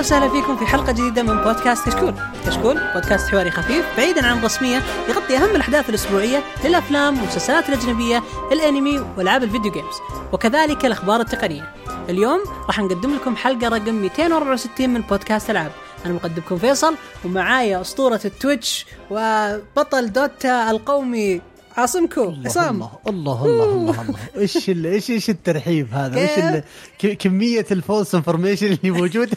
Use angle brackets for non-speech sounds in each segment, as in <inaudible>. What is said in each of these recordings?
أهلا وسهلا فيكم في حلقة جديدة من بودكاست كشكول. كشكول بودكاست حواري خفيف بعيدا عن الرسمية يغطي أهم الأحداث الأسبوعية للأفلام والمسلسلات الأجنبية، الأنمي وألعاب ال video games، وكذلك الأخبار التقنية. اليوم راح نقدم لكم حلقة رقم 264 من بودكاست ألعاب. أنا مقدمكم فيصل ومعايا أسطورة ال Twitch وبطل Dota القومي عاصمكم حسام الله الله الله الله الله <laughs> إيش إيش إيش الترحيب هذا؟ إيش كمية ال false information اللي موجودة؟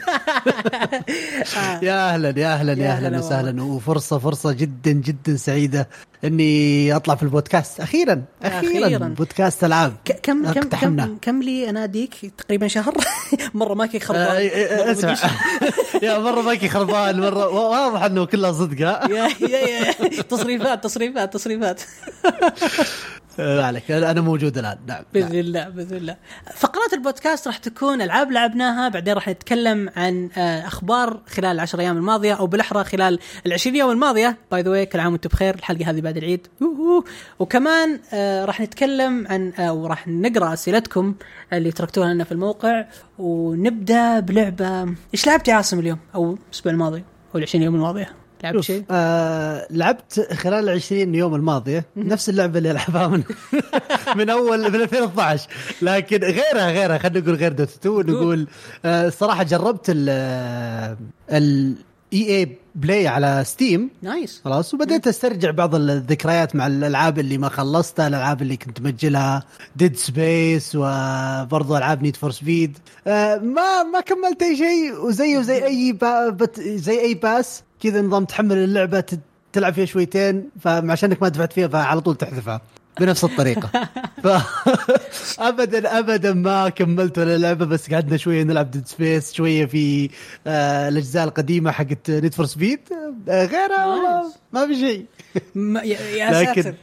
<laughs> يا أهلا يا أهلا يا يا هلا أهلا وسهلا وفرصة فرصة جدا جدا سعيدة. إني أطلع في البودكاست. أخيرا أخيرا, أخيراً. بودكاست العاب كم كم. كم كم لي أناديك؟ تقريبا شهر. <laughs> مرة ماكي خربان. أسمع. <laughs> يا مرة باكي خربان. مرة واضح إنه كلها صدق يا يا يا. تصريفات تصريفات تصريفات. <laughs> عليك. أنا موجود الآن. نعم بإذن نعم. الله بإذن الله. فقرات البودكاست راح تكون ألعاب لعبناها بعدين راح نتكلم عن آه، أخبار خلال العشر أيام الماضية أو بالأحرى خلال العشرين يوم الماضية. باي ذا كل عام وأنتم بخير. الحلقة هذه بعد العيد. وكمان آه، راح نتكلم عن آه، وراح نقرأ أسئلتكم اللي تركتوها لنا في الموقع. ونبدأ بلعبة. إيش لعبت يا عاصم اليوم أو الأسبوع الماضي أو العشرين يوم الماضية؟ لعبت شيء؟ آه لعبت خلال ال 20 يوم الماضية نفس اللعبة اللي ألعبها من <laughs> من اول من 2012 لكن غيرها غيرها خلينا نقول غير Dota 2 نقول آه الصراحه جربت ال ال EA Play على Steam nice. خلاص وبديت أسترجع بعض الذكريات مع الألعاب اللي ما خلصتها الألعاب اللي كنت مجلها Dead Space وبرضه ألعاب Need for Speed ما ما كملت أي شيء وزيه زي أي با زي أي pass. كذا نظام تحمل اللعبة تلعب فيها شويتين فعشانك ما دفعت فيها فعلى طول تحذفها. بنفس الطريقة. <laughs> ف... <laughs> ابدا ابدا ما كملت ولا لعبة بس قعدنا شوية نلعب Dead Space شوية في آه الأجزاء القديمة حقت Need for Speed غيرها ما في شيء. يا, يا لكن- ساتر.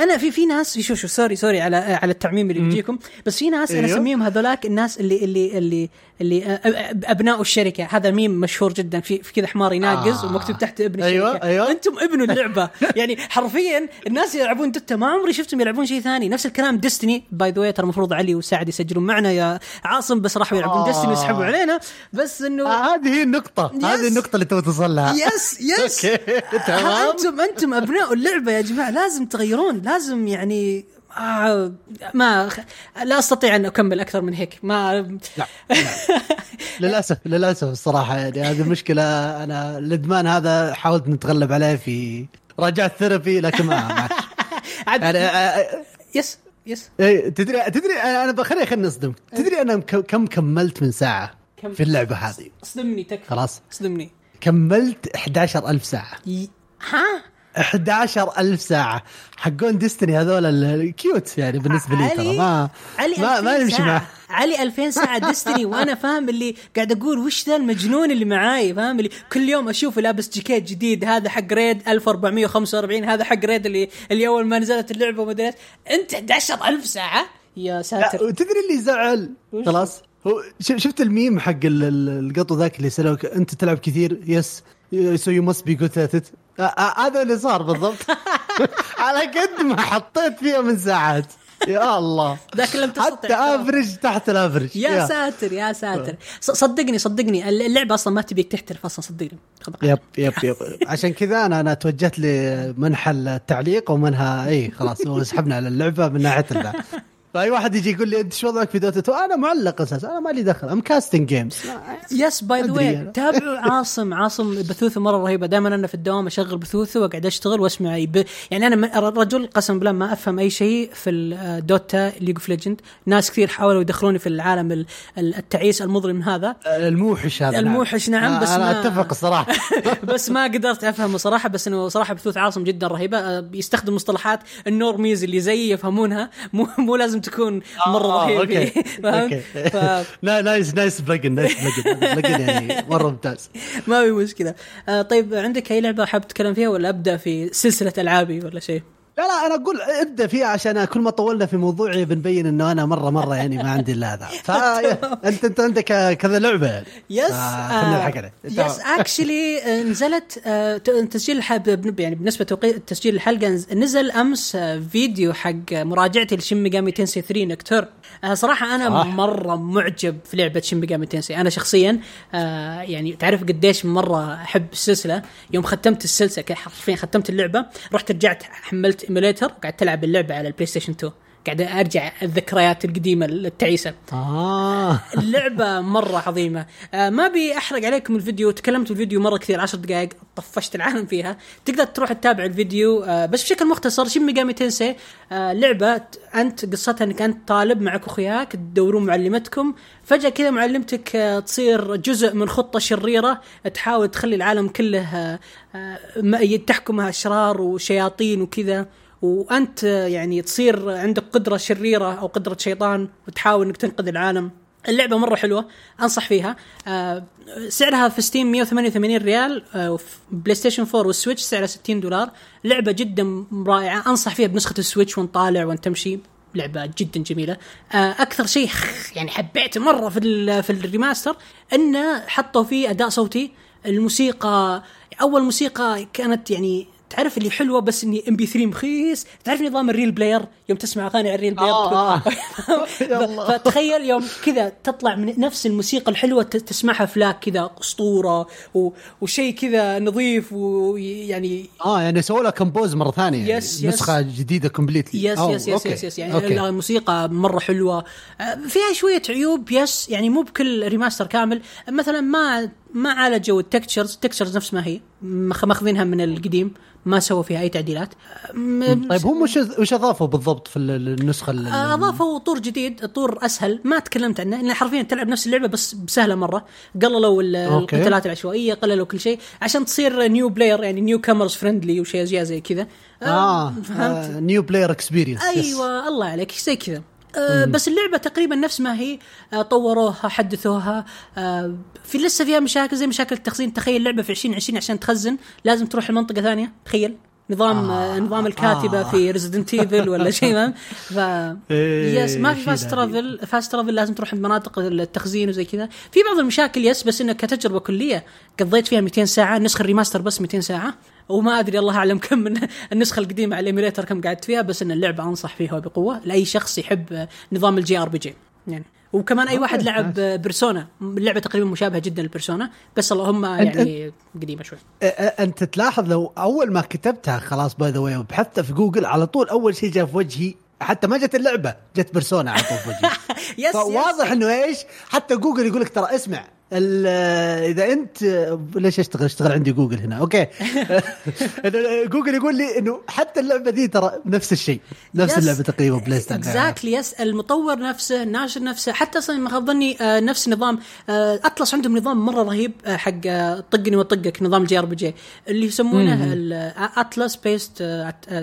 أنا في في ناس في شو شو sorry sorry على على التعميم اللي بيجيكم بس في ناس أنا أيوه. أسميهم هذولاك الناس اللي اللي اللي اللي أبناء الشركة. هذا ميم مشهور جدا. في, في كذا حمار يناقز آه. ومكتوب تحت ابن أيوه، الشركة. أيوه. أنتم ابن <laughs> اللعبة. يعني حرفيا الناس يلعبون Dota. ما عمري شفتهم يلعبون شيء ثاني. نفس الكلام Destiny by the ترى المفروض علي وسعد يسجلون معنا. يا عاصم بس راحوا يلعبون آه. Destiny ويسحبوا علينا. بس إنه آه هذه هي النقطة. yes. هذه النقطة اللي تبغى توصل لها. <laughs> yes yes تمام. أنتم أنتم أبناء اللعبة يا جماعة لازم تغيرون لازم يعني آه ما لا أستطيع أن أكمل أكثر من هيك ما لا <laughs> للأسف للأسف الصراحة يعني هذه المشكلة أنا الإدمان هذا حاولت نتغلب عليه في راجعت therapy لكن ما <laughs> عاد يعني آه، yes yes. إيه، تدري تدري أنا بخلي خليني أصدمك. تدري أنا كم- كم كملت من ساعة كم؟ في اللعبة هذه؟ اصدمني تكفى. خلاص. اصدمني كملت 11000 ساعة. ي- ها؟ 11000 ساعة. حقون Destiny هذول ال cute يعني بالنسبة لي ترى. ما علي ما, 2000 ما ساعة. معه. علي 2000 ساعة Destiny وأنا فاهم اللي قاعد أقول وش ذا المجنون اللي معاي فاهم اللي كل يوم اشوفه لابس جاكيت جديد هذا حق raid 1445 هذا حق raid اللي اللي أول ما نزلت اللعبة إيش. أنت 11000 ساعة؟ يا ساتر. وتدري اللي زعل؟ خلاص. هو شفت الميم حق ال- ال- القطو ذاك اللي سألوك أنت تلعب كثير؟ yes so you must be good at هذا اللي صار بالضبط. <laughs> على قد ما حطيت فيها من ساعات. يا الله. ذاك لم تستطع حتى average تحت ال average يا ساتر يا ساتر. صدقني صدقني اللعبة أصلا ما تبيك تحترف أصلا صدقني. yep yep yep. عشان كذا أنا أنا توجهت لمنحى التعليق ومنها اي خلاص سحبنا على اللعبة من ناحية الله فأي واحد يجي يقول لي أنت شو وضعك في Dota 2 أنا معلق أساسا أنا مالي دخل I'm casting games yes by the way. تابعوا عاصم عاصم بثوثه مرة رهيبة. دائما أنا في الدوام أشغل بثوثه وأقعد أشتغل وأسمع يب... يعني أنا رجل قسم بالله ما أفهم أي شيء في ال Dota League of Legends ناس كثير حاولوا يدخلوني في العالم ال- ال- التعيس المظلم هذا. الموحش هذا الموحش نعم، بس أنا ما- أتفق الصراحة. <laughs> بس ما قدرت أفهمه صراحة بس إنه صراحة بثوث عاصم جدا رهيبة. أه، بيستخدم مصطلحات ال normies اللي زيي يفهمونها. مو مو لازم تكون مرة آه، رهيب. okay؟ okay. <laughs> <laughs> nice nice plugging nice plugging يعني مرة ممتاز. <laughs> ما في مشكلة. آه طيب عندك أي لعبة حاب تتكلم فيها ولا أبدأ في سلسلة ألعابي ولا شيء؟ لا لا أنا أقول أبدأ فيها عشان كل ما طولنا في موضوعي بنبين إنه أنا مرة مرة يعني ما عندي إلا هذا. <laughs> فانت أنت عندك كذا لعبة. يعني yes yes actually نزلت آه، تسجيل الح- يعني بالنسبة لتوقيت تسجيل الحلقة نز- نزل أمس آه، فيديو حق مراجعتي ل Shin Megami Tensei 3 Nocturne. آه، صراحة أنا. مرة معجب في لعبة Shin Megami Tensei. أنا شخصيا يعني تعرف قديش مرة أحب السلسلة. يوم ختمت السلسلة حرفيا ختمت اللعبة رحت رجعت حملت emulator وقعدت العب اللعبة على ال PlayStation 2 قاعد أرجع الذكريات القديمة التعيسة. آه. اللعبة مرة عظيمة. آه ما أبي أحرق عليكم الفيديو. تكلمت في الفيديو مرة كثير عشر دقائق طفشت العالم فيها. تقدر تروح تتابع الفيديو آه بس بشكل مختصر Shin Megami Tensei آه لعبة ت- أنت قصتها إنك أنت طالب معك أخوياك تدورون معلمتكم. فجأة كذا معلمتك آه تصير جزء من خطة شريرة تحاول تخلي العالم كله آه آه تحكمها أشرار وشياطين وكذا. وأنت يعني تصير عندك قدرة شريرة أو قدرة شيطان وتحاول إنك تنقذ العالم. اللعبة مرة حلوة أنصح فيها. آه سعرها في Steam 188 ريال PlayStation 4 وال Switch سعرها 60 دولار. لعبة جدا رائعة أنصح فيها بنسخة ال Switch وأنت طالع وأنت تمشي. لعبة جدا جميلة. آه أكثر شيء <laughs> يعني حبيته مرة في في ال remaster إنه حطوا فيه أداء صوتي. الموسيقى أول موسيقى كانت يعني تعرف اللي حلوة بس إني MP 3 مخيس؟ تعرف نظام ال RealPlayer؟ يوم تسمع أغاني على ال RealPlayer آه، آه. <laughs> فتخيل يوم كذا تطلع من نفس الموسيقى الحلوة ت- تسمعها FLAC كذا أسطورة و- وشيء كذا نظيف ويعني آه يعني سووا لها compose مرة ثانية يعني yes، yes. نسخه جديدة completely yes yes yes yes, yes يعني okay. الموسيقى مرة حلوة. آه، فيها شوية عيوب yes يعني مو بكل remaster كامل. مثلا ما ما عالجوا ال textures. ال textures نفس ما هي. ماخذينها من القديم. ما سووا فيها أي تعديلات. م- طيب هم وش وش أضافوا بالضبط في ال- النسخة ال- آه، أضافوا طور جديد طور أسهل. ما تكلمت عنه لأن حرفيا تلعب نفس اللعبة بس بسهلة مرة. قللوا. القتالات العشوائية قللوا كل شيء عشان تصير new player يعني newcomers friendly وشيء زي كذا. آه, فهمت؟ آه new player experience أيوه الله عليك زي كذا. آه بس اللعبة تقريبا نفس ما هي آه طوروها حدثوها آه في لسه فيها مشاكل زي مشاكل التخزين. تخيل لعبه في 2020 عشان تخزن لازم تروح لمنطقة ثانية. تخيل نظام آه نظام الكاتبة آه. في Resident Evil ولا شيء ما ف إيه، yes ما في fast. travel fast travel لازم تروح مناطق التخزين وزي كذا. في بعض المشاكل yes بس إنه كتجربة كلية قضيت فيها 200 ساعة النسخه ال remaster بس 200 ساعة. وما أدري الله أعلم <laughs> كم من النسخة القديمة على ال emulator كم قعدت فيها بس إن اللعبة أنصح فيها بقوة لأي شخص يحب نظام ال JRPG يعني وكمان أي واحد لعب Persona اللعبة تقريبا مشابهة جدا لل Persona بس اللهم يعني قديمة شوي. أنت تلاحظ لو أول ما كتبتها خلاص by the way وبحثتها في جوجل على طول أول شيء جاء في وجهي حتى ما جت اللعبة جت Persona على طول في وجهي. <laughs> yes فواضح إنه إيش؟ حتى جوجل يقول لك ترى اسمع إذا انت ليش أشتغل؟ أشتغل عندي جوجل هنا. okay. <laughs> جوجل يقول لي إنه حتى اللعبة دي ترى نفس الشيء. نفس اللعبة تقريبا بلاي ستيشن. exactly yes المطور نفسه الناشر نفسه. حتى أصلا ما خاب ظني آه، نفس نظام آه، Atlus عندهم نظام مرة رهيب آه، حق طقني وطقك نظام ال JRPG. اللي يسمونه Atlus best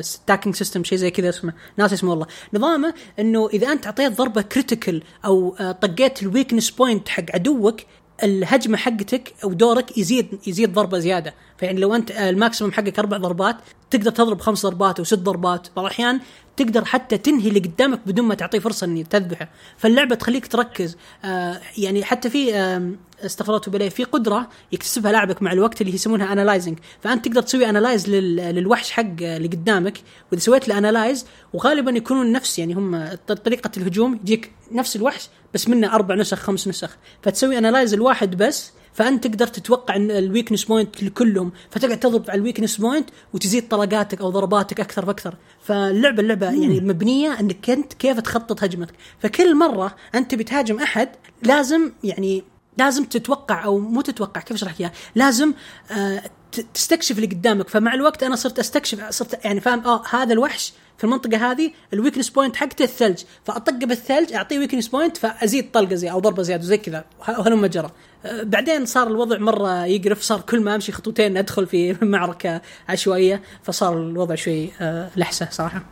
stacking system شيء زي كذا اسمه. ناس اسمه والله نظامه إنه إذا أنت أعطيت ضربة critical أو طقيت ال weakness point حق عدوك الهجمة حقتك أو دورك يزيد يزيد ضربة زيادة. فيعني لو أنت ال maximum حقك أربع ضربات تقدر تضرب خمس ضربات أو ست ضربات. بعض الأحيان تقدر حتى تنهي اللي قدامك بدون ما تعطيه فرصة إني تذبحه. فاللعبة تخليك تركز. آه يعني حتى في آم، استغفرت بالله في قدرة يكتسبها لاعبك مع الوقت اللي يسمونها analyzing فأنت تقدر تسوي analyze للوحش حق اللي قدامك. وإذا سويت له analyze وغالبا يكونون نفس يعني هم طريقة الهجوم يجيك نفس الوحش بس منه أربع نسخ خمس نسخ. فتسوي analyze الواحد بس فأنت تقدر تتوقع إن ال weakness point لكلهم فتقعد تضرب على ال weakness point وتزيد طلقاتك أو ضرباتك أكثر فاكثر فاللعبة اللعبة يعني مبنية إنك أنت كيف تخطط هجمتك. فكل مرة أنت بتهاجم أحد لازم يعني لازم تتوقع أو مو تتوقع كيف أشرح لك لازم آه تستكشف اللي قدامك فمع الوقت أنا صرت أستكشف صرت يعني فاهم آه هذا الوحش في المنطقة هذه ال weakness point حقته الثلج فأطقه بالثلج أعطيه weakness point فأزيد طلقة زي أو ضربة زيادة زي كذا وهلم جرى آه، بعدين صار الوضع مرة يقرف صار كل ما أمشي خطوتين أدخل في <laughs> معركة عشوائية فصار الوضع شوي آه، لحسة صراحة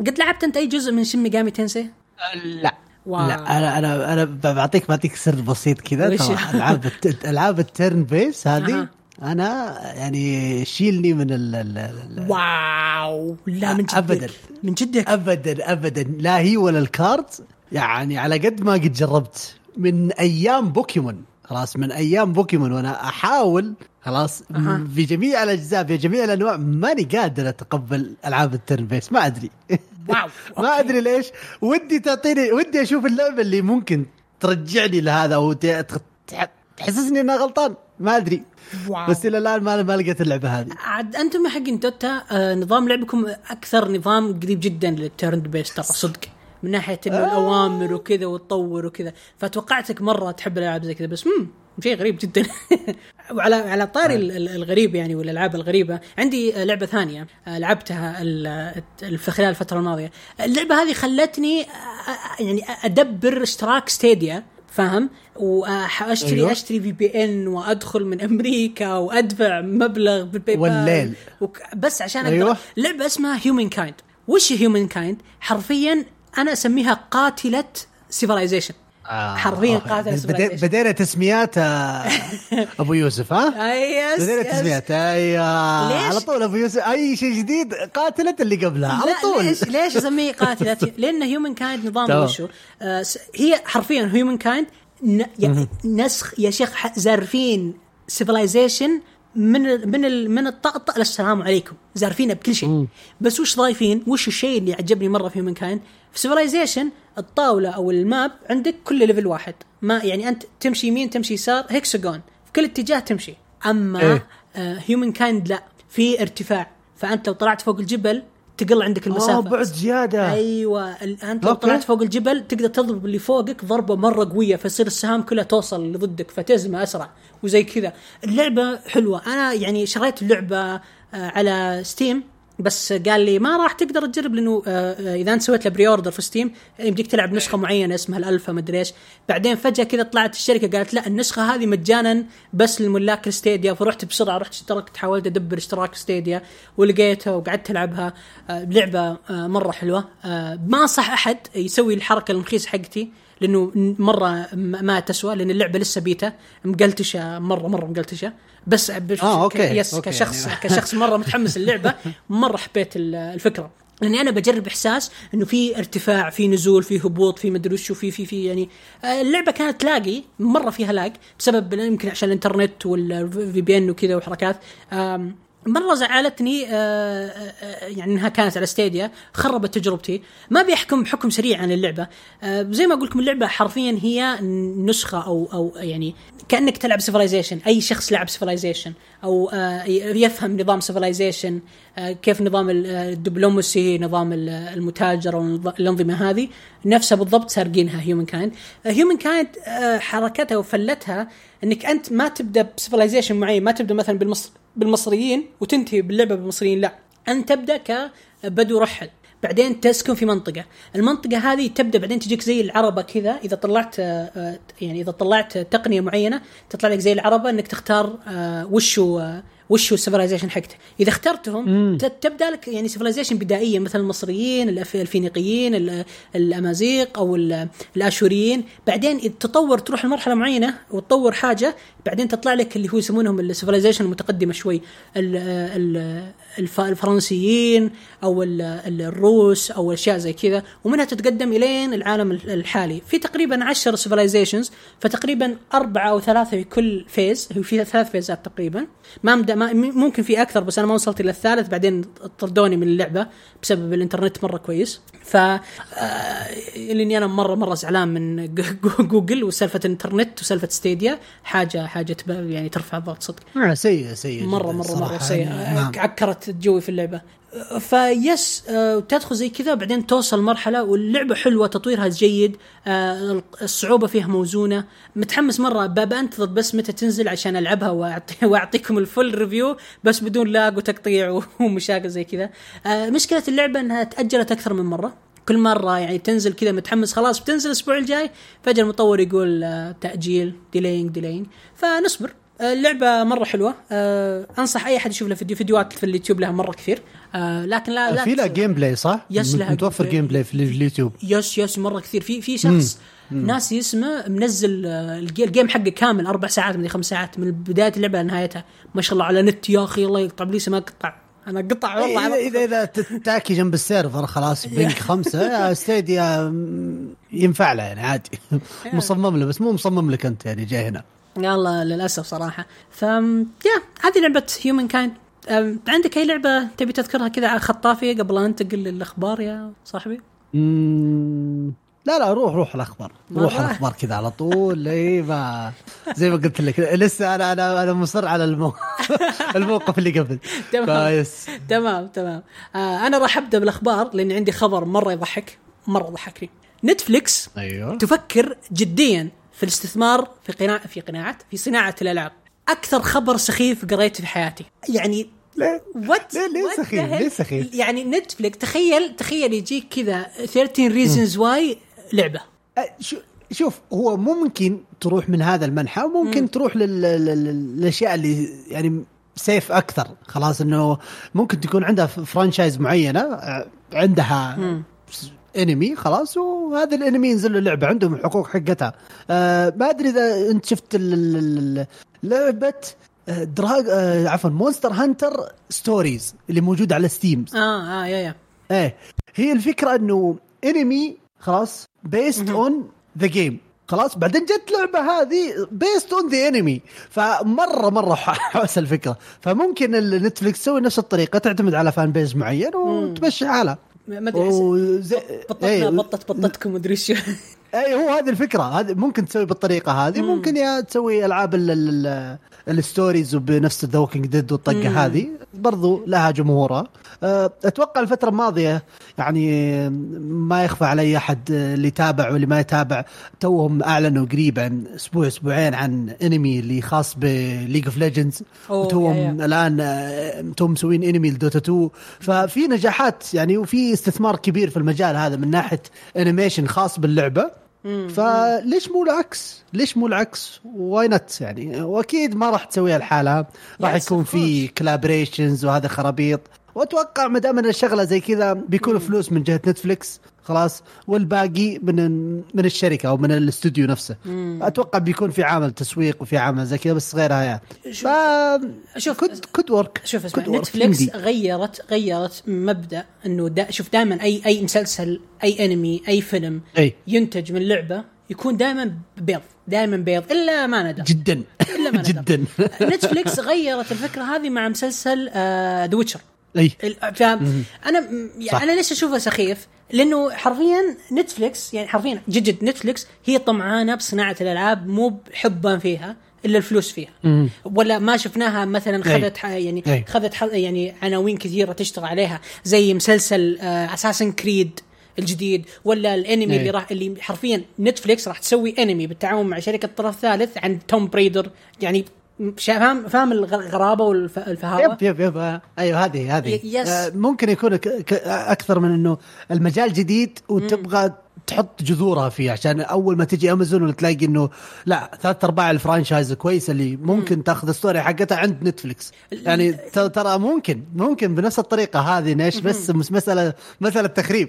قد لعبت أنت أي جزء من Shin Megami Tensei؟ لا wow. لا أنا أنا أنا بعطيك بعطيك سر بسيط كذا ألعاب الت- ألعاب ال turn-based هذه. أنا يعني شيلني من ال ال- ال- wow لا من جدك. أبداً. من جدك. ابدا ابدا. لا هي ولا ال card. يعني على قد ما قد جربت. من أيام بوكيمون. خلاص من أيام بوكيمون. وأنا أحاول خلاص أها. في جميع الأجزاء في جميع الأنواع ماني قادر أتقبل ألعاب ال turn-based ما أدري. wow <laughs> ما. أدري ليش. ودي تعطيني ودي أشوف اللعبة اللي ممكن ترجعني لهذا أو تحسسني انها غلطان؟ ما أدري. wow. بس إلى الآن ما ما لقيت اللعبة هذه. عاد أنتم حقين Dota آه نظام لعبكم أكثر نظام قريب جدا لل turn-based ترى صدق. من ناحية إنه آه. الأوامر وكذا وتطور وكذا. فتوقعتك مرة تحب الألعاب زي كذا بس امم شيء غريب جدا. <laughs> وعلى على طاري ال- الغريب يعني والألعاب الغريبة عندي آه، لعبة ثانية آه، لعبتها في خلال الفترة الماضية. اللعبة هذه خلتني آه، آه، يعني أدبر اشتراك Stadia. فاهم واشتري. أيوة. أشتري VPN وأدخل من أمريكا وأدفع مبلغ بال PayPal والليل. وك... بس عشان أيوة. أيوة. لعبة اسمها Humankind وش Humankind حرفيا أنا أسميها قاتلة Civilization آه. حرفيا آه. قاتل بدي-. بدينا تسميات آه، <laughs> أبو يوسف ها؟ اي yes بدينا yes. تسميات أيوه ليش؟ على طول أبو يوسف أي شيء جديد قاتلت اللي قبلها على طول ليش ليش أسميه قاتلة <laughs> لأن Humankind نظام. وشو آه هي حرفيا Humankind نسخ يا شيخ ح- زارفين Civilization من ال من ال من الطقطقه للسلام عليكم زارفينها بكل شيء بس وش ضايفين وش الشيء اللي عجبني مرة في Humankind في Civilization الطاولة أو ال map عندك كل level واحد. ما يعني أنت تمشي يمين تمشي يسار هيكساجون في كل اتجاه تمشي. أما إيه. Humankind لا. في ارتفاع. فأنت لو طلعت فوق الجبل تقل عندك المسافة. آه بعد زيادة. أيوه. أنت لو. طلعت فوق الجبل تقدر تضرب اللي فوقك ضربة مرة قوية فيصير السهام كلها توصل اللي ضدك فتهزمه أسرع. وزي كذا. اللعبة حلوة. أنا يعني شريت اللعبة آه، على Steam بس قال لي ما راح تقدر تجرب لأنه آه، آه، إذا أنت سويت له pre-order في Steam يمديك تلعب نسخة معينة اسمها الألفا مدري إيش. بعدين فجأة كذا طلعت الشركة قالت لا النسخة هذه مجانا بس للملاك ال Stadia فرحت بسرعة رحت اشتركت حاولت أدبر اشتراك Stadia ولقيتها وقعدت العبها آه، لعبة مرة حلوة. ما انصح أحد يسوي الحركة المخيسه حقتي. لأنه مرة ما تسوى لأن اللعبة لسه بيتا مقلتشة مره مرة مقلتشة. بس آه، okay، yes okay، كشخص يعني- كشخص مرة متحمس اللعبه <laughs> مرة حبيت ال- الفكرة. لأني أنا بجرب إحساس إنه في ارتفاع في نزول في هبوط في مدري وشو في في في يعني آه، اللعبة كانت لاقي مرة فيها lag بسبب يمكن عشان الإنترنت وال VPN وكذا وحركات. مره زعلتني آه، آه، يعني إنها كانت على Stadia خربت تجربتي. ما بيحكم بحكم سريع عن اللعبة. آه، زي ما أقول لكم اللعبة حرفيا هي نسخة أو أو يعني كأنك تلعب Civilization أي شخص لعب Civilization أو آه، يفهم نظام Civilization كيف نظام ال- الدبلوماسي نظام ال- المتاجره والانظمه هذه. نفسها بالضبط سارقينها Humankind Humankind حركتها وفلتها إنك أنت ما تبدأ ب civilization معين. ما تبدأ مثلا بالمصر بالمصريين وتنتهي باللعبة بالمصريين لا. انت تبدأ كبدو رحل بعدين تسكن في منطقة، المنطقة هذه تبدأ بعدين تجيك زي العربة كذا إذا طلعت آه، آه، يعني إذا طلعت تقنية معينة تطلع لك زي العربة إنك تختار آه، وشو آه، وشو ال civilization حقته، إذا اخترتهم تبدأ لك يعني civilization بدائية مثل المصريين، الفينيقيين، ال- الأمازيغ أو ال- الآشوريين، بعدين تطور تروح لمرحلة معينة وتطور حاجة بعدين تطلع لك اللي هو يسمونهم ال civilization المتقدمة شوي. ال- ال- الف- الفرنسيين أو ال- ال- الروس أو أشياء زي كذا. ومنها تتقدم إلين العالم ال- الحالي. في تقريبا 10 civilizations فتقريبا أربعة أو ثلاثة في كل phase هو في ثلاث phase ات تقريبا. ما. ما ممكن في أكثر بس أنا ما وصلت إلى الثالث بعدين طردوني من اللعبة بسبب الإنترنت مرة كويس. ف آه، لاني أنا مره مرة زعلان من جو- <laughs> جوجل وسالفة الإنترنت وسالفة Stadia. حاجة حاجة يعني ترفع الضغط صدق. آه، سيء سيء مره مره مرة. سيئة. نعم. عكرت جوي في اللعبة. ف yes آه، تدخل زي كذا بعدين توصل مرحلة واللعبة حلوة تطويرها جيد آه، الصعوبة فيها موزونة. متحمس مرة بنتظر بس متى تنزل عشان ألعبها واعطي وأعطيكم ال full review بس بدون lag وتقطيع <laughs> ومشاكل زي كذا. آه، مشكلة اللعبة إنها تأجلت أكثر من مرة. كل مرة يعني تنزل كذا متحمس خلاص بتنزل الأسبوع الجاي فجأة المطور يقول تأجيل delaying delaying فنصبر. اللعبة مرة حلوة. آه، أنصح أي أحد يشوف له فيديو فيديوهات في اليوتيوب لها مرة كثير. آه، لكن لا لا في لها gameplay صح؟ yes، لها متوفر. gameplay في اليوتيوب. yes yes مرة كثير. في في شخص ناسي اسمه منزل آه، ال g- ال game حقه كامل أربع ساعات من خمس ساعات من بداية اللعبة لنهايتها. ما شاء الله على نت يا أخي الله يقطع ابليس ما قطع. أنا قطع والله. اذا اذا, إذا تاكي جنب ال server خلاص <laughs> بينك خمسة Stadia م- ينفع له يعني عادي. <laughs> مصمم له بس مو مصمم لك أنت يعني جاي هنا. يلا للأسف صراحة. ف يا هذه لعبة Humankind عندك أي لعبة تبي تذكرها كذا على خطافيه قبل أن ننتقل للأخبار يا صاحبي؟ مم، لا لا روح روح الأخبار. روح. الأخبار كذا على طول. <laughs> اي ما زي ما قلت لك لسه أنا أنا أنا مصر على المو... <laughs> الموقف اللي قبل. تمام. كويس تمام تمام. آه أنا راح أبدأ بالأخبار لأن عندي خبر مرة يضحك مرة ضحكني نتفليكس أيوه. تفكر جديا. في الاستثمار في قناع في قناعه في صناعة الألعاب أكثر خبر سخيف قريته في حياتي يعني ليه؟ what ليه- ليه سخيف؟ ليه سخيف؟ يعني نتفليكس تخيل تخيل يجيك كذا 13 Reasons Why لعبة أه، شو- شوف هو ممكن تروح من هذا المنحى وممكن تروح لل- لل- للأشياء اللي يعني safe أكثر خلاص إنه ممكن تكون عندها franchise معينة أه، عندها انمي خلاص وهذا الانمي ينزل له لعبه عندهم الحقوق حقتها. آه ما أدري إذا أنت شفت لعبة آه، Drag آه عفوا Monster Hunter Stories اللي موجوده على Steam آه آه yeah yeah. إيه هي الفكرة إنه انمي خلاص based on the game خلاص بعدين جت لعبة هذه based on the anime فمره مرة حوس الفكرة. فممكن النتفلكس تسوي نفس الطريقة تعتمد على fan base معين وتمشي حالها. ما أدري وزي بطتنا إيه، بطت بطتكم مدري شو. اي هو هذه الفكرة هذه ممكن تسوي بالطريقة هذه ممكن يا تسوي ألعاب ال- ال- ال- ال stories وبنفس The Walking Dead والطقة هذه برضو لها جمهورها. أه، أتوقع الفترة الماضية يعني ما يخفى علي أحد اللي يتابع واللي ما يتابع توهم أعلنوا قريبا أسبوع أسبوعين عن انمي اللي خاص ب League of Legends وتوهم يا. الآن آه، توم مسوين انمي ل Dota 2 ففي نجاحات يعني وفي استثمار كبير في المجال هذا من ناحية animation خاص باللعبة. فليش مو العكس؟ ليش مو العكس؟ why not يعني وأكيد ما راح تسويها لحالها راح يكون في collaborations وهذا خرابيط. وأتوقع ما دام أن الشغلة زي كذا بيكون فلوس من جهة نتفلكس خلاص والباقي من من الشركة أو من الاستوديو نفسه. أتوقع بيكون في عامل تسويق وفي عامل زي كذا بس غيرها يعني. ف شوف- could could work شوف اسمع نتفليكس غيرت غيرت مبدأ إنه دا شوف دائما اي أي مسلسل أي أنمي أي فيلم أي. ينتج من لعبة يكون دائما بيض دائما بيض إلا ما ندم جدا. إلا ما <laughs> ندم جدا. نتفليكس غيرت الفكرة هذه مع مسلسل The Witcher إي فانا صح. يعني أنا ليش أشوفه سخيف؟ لأنه حرفيا نتفليكس يعني حرفيا جد جد نتفليكس هي طمعانة بصناعة الألعاب مو بحبا فيها إلا الفلوس فيها ولا ما شفناها مثلا. خذت يعني أي. خذت يعني عناوين كثيرة تشتغل عليها زي مسلسل Assassin's Creed الجديد ولا الأنمي أي. اللي راح اللي حرفيا نتفليكس راح تسوي أنمي بالتعاون مع شركة طرف ثالث عن Tomb Raider يعني فاهم فاهم الغرابة والفهاوه yep yep yep. أيوه هذه هذه. yes. آه، ممكن يكون أكثر من إنه المجال جديد وتبغى تحط جذورها فيه عشان أول ما تجي أمازون وتلاقي إنه لا ثلاث أرباع ال franchise كويسة اللي ممكن تاخذ ال story حقتها عند نتفلكس يعني ترى ممكن ممكن بنفس الطريقة هذه نيش بس مس- مساله مسألة تخريب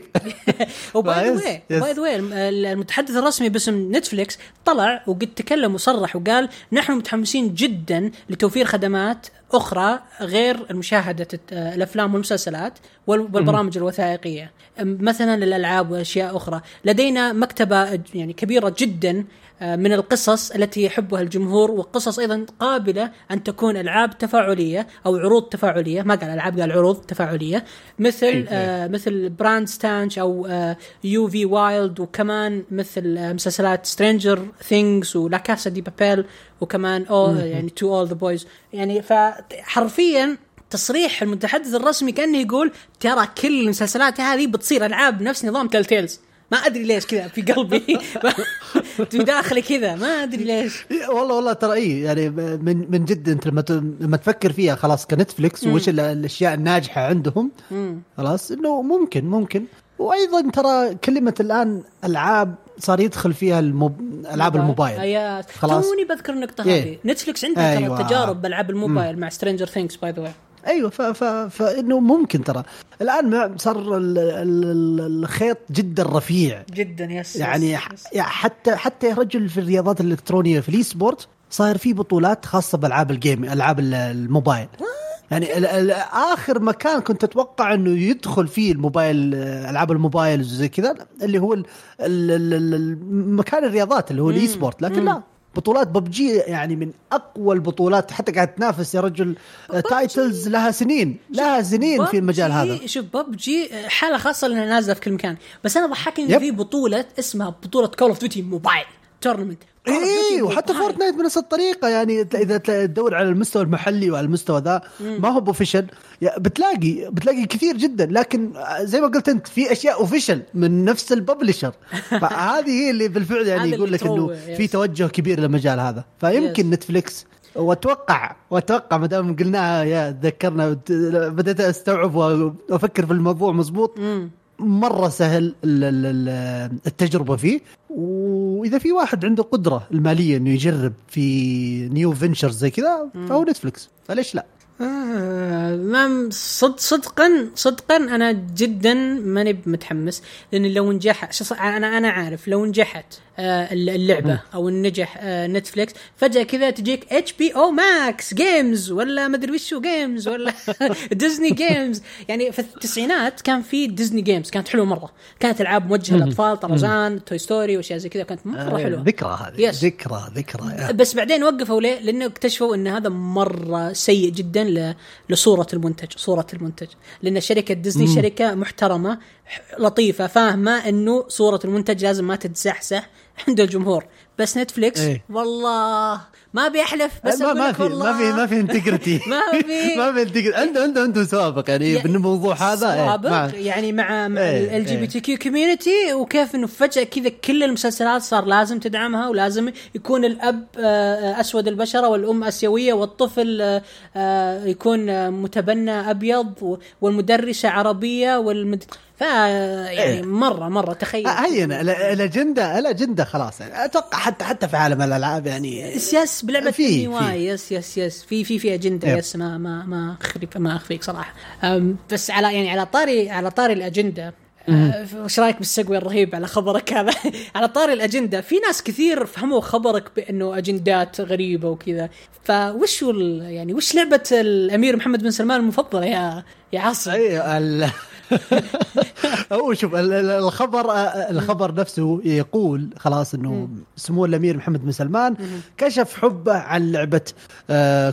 <laughs> و by the؟ way. by the المتحدث الرسمي باسم نتفليكس طلع وقد تكلم وصرح وقال نحن متحمسين جدا لتوفير خدمات أخرى غير مشاهدة الأفلام والمسلسلات وال- والبرامج الوثائقية. مثلا الألعاب وأشياء أخرى. لدينا مكتبة يعني كبيرة جدا من القصص التي يحبها الجمهور وقصص أيضا قابلة أن تكون ألعاب تفاعلية أو عروض تفاعلية. ما قال ألعاب قال عروض تفاعلية. مثل أي. آه مثل Bandersnatch أو آه You vs. Wild وكمان مثل آه مسلسلات Stranger Things و La Casa de Papel وكمان أو يعني To All the Boys يعني فحرفيا تصريح المتحدث الرسمي كأنه يقول ترى كل المسلسلات هذه بتصير ألعاب نفس نظام Telltales ما أدري ليش كذا في قلبي. <laughs> في داخلي كذا ما أدري ليش. إيه، والله والله ترى اي يعني من من جد أنت لما لما تفكر فيها خلاص ك Netflix وش ال- الأشياء الناجحة عندهم خلاص إنه ممكن ممكن. وأيضا ترى كلمة الآن ألعاب صار يدخل فيها الموب... ألعاب الموبايل. ايات خلاص. توني بذكر النقطة إيه. هذه. Netflix عندها أيوة. ترى تجارب بألعاب الموبايل مع Stranger Things by the way أيوه ف... ف... فإنه ممكن ترى. الآن صار ال... ال... ال- الخيط جدا رفيع. جدا yes يعني يس- يس. حتى حتى يا رجل في الرياضات الإلكترونية في ال e-sport صاير في بطولات خاصة بألعاب ال game ألعاب ال- الموبايل. يعني ال ال آخر مكان كنت أتوقع إنه يدخل فيه الموبايل ألعاب الموبايل وزي كذا اللي هو ال ال ال ال ال- مكان الرياضات اللي هو ال e-sport لكن لا. بطولات ببجي يعني من أقوى البطولات حتى قاعد تنافس يا رجل. titles لها سنين لها سنين في المجال هذا. شوف ببجي حالة خاصة لأنها نازلة في كل مكان. بس أنا ضحكني في بطولة اسمها بطولة Call of Duty Mobile tournament إيه وحتى Fortnite بنفس الطريقة. يعني إذا تدور على المستوى المحلي وعلى المستوى ذا ما هو official بتلاقي بتلاقي كثير جدا. لكن زي ما قلت أنت في أشياء official من نفس ال publisher. <laughs> فهذه هي اللي بالفعل يعني يقول لك إنه في. توجه كبير للمجال هذا. فيمكن yes. Netflix وأتوقع وأتوقع ما دام قلناها يا ذكرنا وت- بدأت أستوعب وأفكر في الموضوع مزبوط مرة سهل ال- ال- ال- التجربة فيه. وإذا في واحد عنده قدرة المالية إنه يجرب في new ventures زي كذا فهو Netflix فليش لا؟ آه، ما صد صدقا صدقا أنا جدا ماني متحمس لأن لو نجح شو ص- أنا أنا عارف لو نجحت اللعبة أو نجح آه، Netflix. فجأة كذا تجيك HBO Max games ولا مدري وشو games ولا <laughs> Disney games يعني في التسعينات كان في Disney games كانت حلوة مرة. كانت ألعاب موجهة للأطفال طرزان Toy Story وأشياء زي كذا كانت مرة حلوة. ذكرى هذه. ذكرى ذكرى. بس بعدين وقفوا ليه؟ لأنه اكتشفوا إن هذا مرة سيء جدا لصورة المنتج، صورة المنتج، لأن شركة ديزني. شركة محترمة لطيفة فاهمة إنه صورة المنتج لازم ما تتزحزح. عند الجمهور، بس Netflix إيه. والله ما بيحلف بس ما ما في ما في ما في integrity <laughs> ما في. <laughs> ما في integrity عنده عنده عنده سوابق يعني بالموضوع هذا إيه، سوابق مع- يعني مع مع إيه، ال جي بي. تي كيو كوميونتي وكيف إنه فجأة كذا كل المسلسلات صار لازم تدعمها ولازم يكون الأب آه، أسود البشرة والأم آسيوية والطفل آه، آه، يكون متبنى أبيض والمدرسة عربية والمد... يعني إيه. مره مرة تخيل. هين. ال- الاجنده الأجندة خلاص. يعني أتوقع حتى حتى في عالم الألعاب يعني يس يس بلعبة في- yes yes yes. في في في أجندة. yep. yes ما ما ما اخفيك ما أخفيك صراحة. بس على يعني على طاري على طاري الأجندة وش رأيك بال segue الرهيب على خبرك هذا؟ <laughs> على طاري الأجندة. في ناس كثير فهموا خبرك بأنه أجندات غريبة وكذا. فوش يعني وش لعبة الامير محمد بن سلمان المفضلة يا يا عاصم؟ اي ال... <laughs> هو شوف ال- ال- الخبر الخبر نفسه يقول خلاص إنه سمو الأمير محمد بن سلمان كشف حبه عن لعبة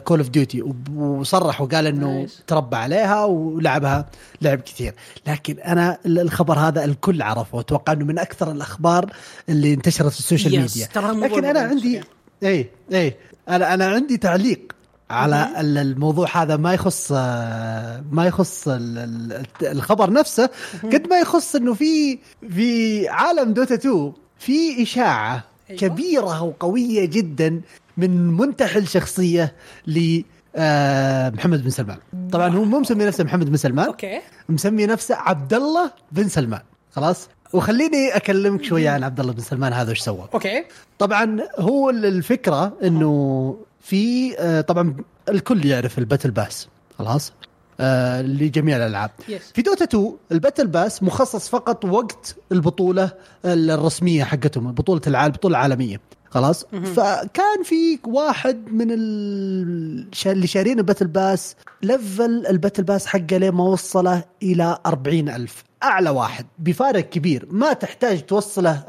Call of Duty وصرح وقال إنه. تربى عليها ولعبها لعب كثير. لكن أنا ال- الخبر هذا الكل عرفه وأتوقع إنه من أكثر الأخبار اللي انتشرت في ال social media. لكن أنا عندي. اي اي أنا أنا عندي تعليق. على ال- الموضوع هذا ما يخص آه، ما يخص ال- ال- الخبر نفسه. قد ما يخص إنه في في عالم Dota 2 في إشاعة أيوة. كبيرة وقوية جدا من منتحل شخصيه ل آه، محمد بن سلمان. طبعا هو مو مسمي نفسه محمد بن سلمان. okay. مسمي نفسه عبد الله بن سلمان. خلاص؟ وخليني أكلمك شوية عن عبد الله بن سلمان هذا وش سوى؟ okay. طبعا هو الفكرة إنه في آه، طبعا الكل يعرف ال battle pass خلاص؟ آه، لجميع الألعاب. yes في Dota 2 ال battle pass مخصص فقط وقت البطولة الرسمية حقتهم بطولة العالم البطوله العالميه خلاص؟ فكان في واحد من اللي شارين ال battle pass level ال battle pass حقه لين ما وصله إلى أربعين ألف. أعلى واحد بفارق كبير. ما تحتاج توصله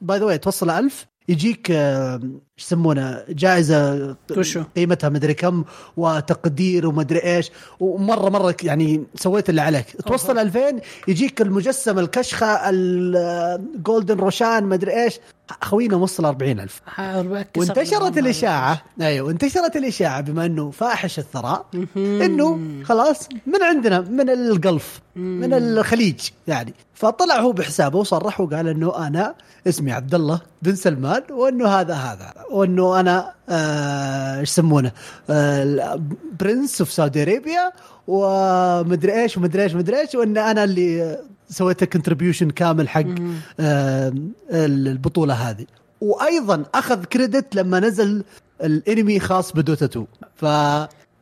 by the توصله ألف. يجيك آه، إيش يسمونه جائزة وشو؟ قيمتها مدري كم وتقدير ومدري إيش. ومرة مرة يعني سويت اللي عليك. توصل 2000 يجيك المجسم الكشخة ال golden Roshan مدري إيش. خوينا وصل 40000 وانتشرت الإشاعة. أيوه وانتشرت الإشاعة بما إنه فاحش الثراء إنه خلاص من عندنا من ال Gulf من الخليج يعني. فطلع هو بحسابه وصرح وقال إنه أنا اسمي عبد الله بن سلمان وإنه هذا هذا وإنه أنا آه، إيش يسمونه؟ آه Prince of Saudi Arabia ومدري إيش ومدري إيش ومدري إيش وإن أنا اللي سويت contribution كامل حق آه البطولة هذه. وأيضا أخذ credit لما نزل الانمي خاص ب Dota 2 ف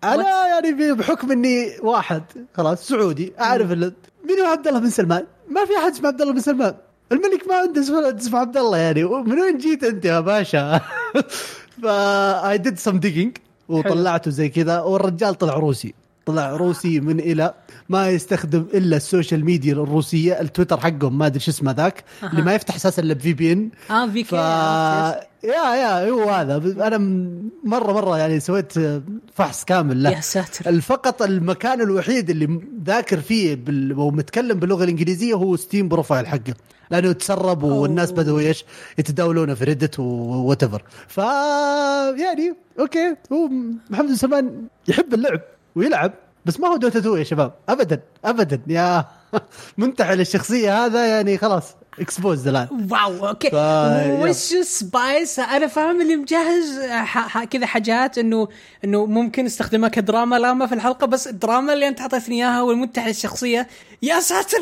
أنا يعني بحكم إني واحد خلاص سعودي أعرف مين هو عبد الله بن سلمان؟ ما في أحد اسمه عبد الله بن سلمان الملك ما عنده اسمه عبد الله يعني من وين جيت أنت يا باشا؟ <laughs> ف اي ديد سم ديجينج وطلعته زي كذا والرجال طلع روسي طلع روسي من إلى ما يستخدم إلا ال social media الروسية التويتر حقهم ما أدري شو اسمه ذاك اللي ما يفتح أساسا إلا ب VPN. آه VK yeah yeah هو هذا. أنا مرة مرة يعني سويت فحص كامل. له يا ساتر. الفقط المكان الوحيد اللي ذاكر فيه بال... ومتكلم باللغة الإنجليزية هو Steam profile حقه. لأنه تسرب والناس. بدأوا إيش يتداولونه في Reddit whatever ف يعني okay. هو محمد سلمان يحب اللعب. ويلعب. بس ما هو Dota 2 يا شباب. ابدا. ابدا. يا <laughs> منتحل الشخصيه هذا يعني خلاص. exposed الآن. wow okay. ف- وش spice أنا فاهم اللي مجهز. ح- ح- كذا حاجات انه إنه ممكن استخدمها كدراما. لاما في الحلقة بس الدراما اللي أنت اعطيتني إياها والمنتحل الشخصيه يا ساتر!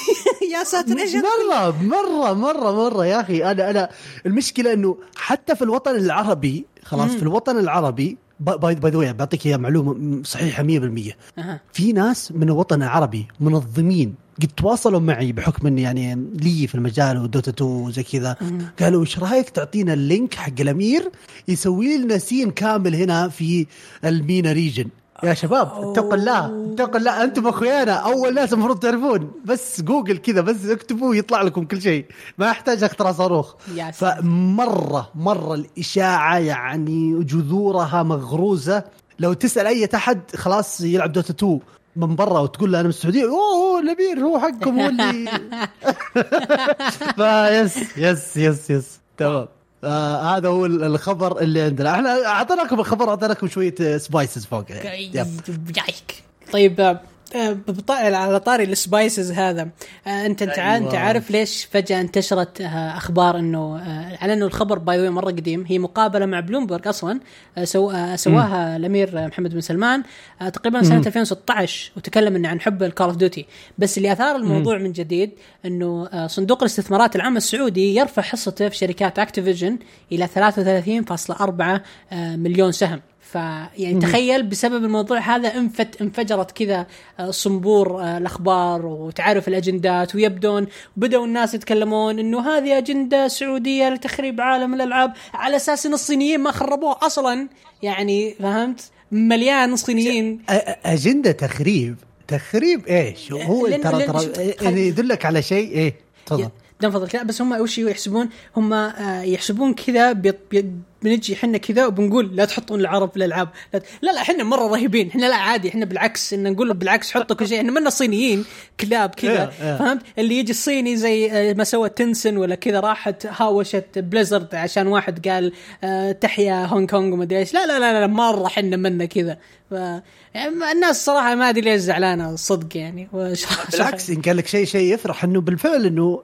<laughs> يا ساتر إيش هذا؟ مره مرة مرة مرة يا أخي. أنا أنا المشكلة إنه حتى في الوطن العربي خلاص في الوطن العربي by by the way بعطيك إياها معلومة صحيحة 100% أها. في ناس من الوطن العربي منظمين قد تواصلوا معي بحكم إني يعني لي في المجال و Dota 2 وزي كذا. قالوا إيش رأيك تعطينا ال link حق الأمير يسوي لنا scene كامل هنا في ال MENA region يا شباب اتقوا الله اتقوا الله. أنتم أخويانا أول ناس المفروض تعرفون. بس جوجل كذا بس اكتبوا يطلع لكم كل شيء. ما يحتاج اختراع صاروخ. فمرة مرة الإشاعة يعني جذورها مغروزة. لو تسأل أي أحد خلاص يلعب Dota 2 من برا وتقول له أنا من السعودية أوه الأمير هو حقكم هو اللي. <laughs> ف <laughs> yes yes yes yes. تمام. آه هذا هو الخبر اللي عندنا. إحنا اعطيناكم الخبر اعطيناكم شوية spices فوق. يعني. طيب آه، آه، على طاري ال spices هذا. آه، أنت انت أيوة. أنت عارف ليش فجأة انتشرت آه، أخبار إنه آه، على إنه الخبر by the مرة قديم. هي مقابلة مع بلومبرج أصلا سو سواها الأمير محمد بن سلمان تقريبا سنة 2016 وتكلم إنه عن حب ال Call of Duty بس اللي أثار الموضوع من جديد إنه صندوق الاستثمارات العام السعودي يرفع حصته في شركات Activision إلى 33.4 آه، مليون سهم. فيعني تخيل بسبب الموضوع هذا انفت انفجرت كذا آه، صنبور آه، الأخبار وتعرف الأجندات ويبدون بدأوا الناس يتكلمون إنه هذه أجندة سعودية لتخريب عالم الألعاب على أساس إن الصينيين ما خربوه أصلا. يعني فهمت؟ مليان صينيين. أجندة تخريب. تخريب إيش؟ هو ترى ترى يعني يدلك على شيء إيه تفضل. دم فضلك لا بس هم وش يحسبون هم آه، يحسبون كذا بنجي إحنا كذا وبنقول لا تحطون العرب في الألعاب. لا لا, إحنا مرة رهيبين إحنا لا عادي إحنا بالعكس إن نقول بالعكس حطوا كل شيء إحنا منا صينيين كلاب كذا إيه، إيه. فهمت؟ اللي يجي الصيني زي آه، ما سوى تنسن ولا كذا راحت هاوشت بليزرد عشان واحد قال آه، تحيا هونغ كونغ وما أدري إيش. لا لا لا, لا مرة إحنا منا كذا. ف يعني الناس صراحة ما أدري ليش زعلانة صدق يعني بالعكس إن قال لك شيء شيء يفرح إنه بالفعل إنه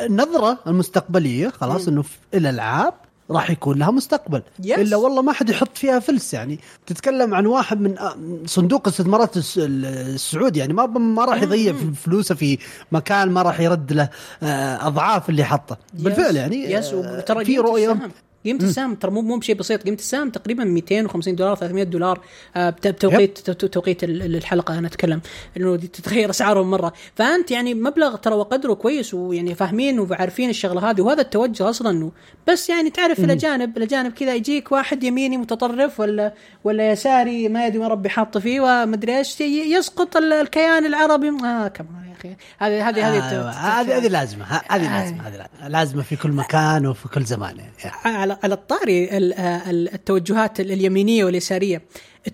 النظرة المستقبلية خلاص إنه في الألعاب راح يكون لها مستقبل. Yes. إلا والله ما حد يحط فيها فلس يعني. تتكلم عن واحد من آه، صندوق استثمارات الس- السعودي يعني. ما ما راح يضيع فلوسه في مكان ما راح يرد له آه، أضعاف اللي حطه. بالفعل يعني آه، وترى في رؤية قيمة السهم ترى مو مو بشيء بسيط. قيمة السهم تقريبا 250 دولار 300 دولار. آه، بت- بتوقيت تو- توقيت ال- ال- الحلقة أنا أتكلم. إنه دي تتغير أسعارهم مرة. فأنت يعني مبلغ ترى وقدره كويس ويعني فاهمين وعارفين الشغلة هذه وهذا التوجه أصلا إنه بس يعني تعرف الأجانب الأجانب كذا يجيك واحد يميني متطرف ولا ولا يساري ما يدري ما ربي حاطه فيه ومدري إيش ي- يسقط ال- الكيان العربي. آه كمان يا أخي. هذه هذه هذه آه، هذه هذه لازمة. ه- هذه لازمة هذه. لازمة. في كل مكان وفي كل زمان يعني على على الطاري ال- ال- التوجهات ال- اليمينية واليسارية.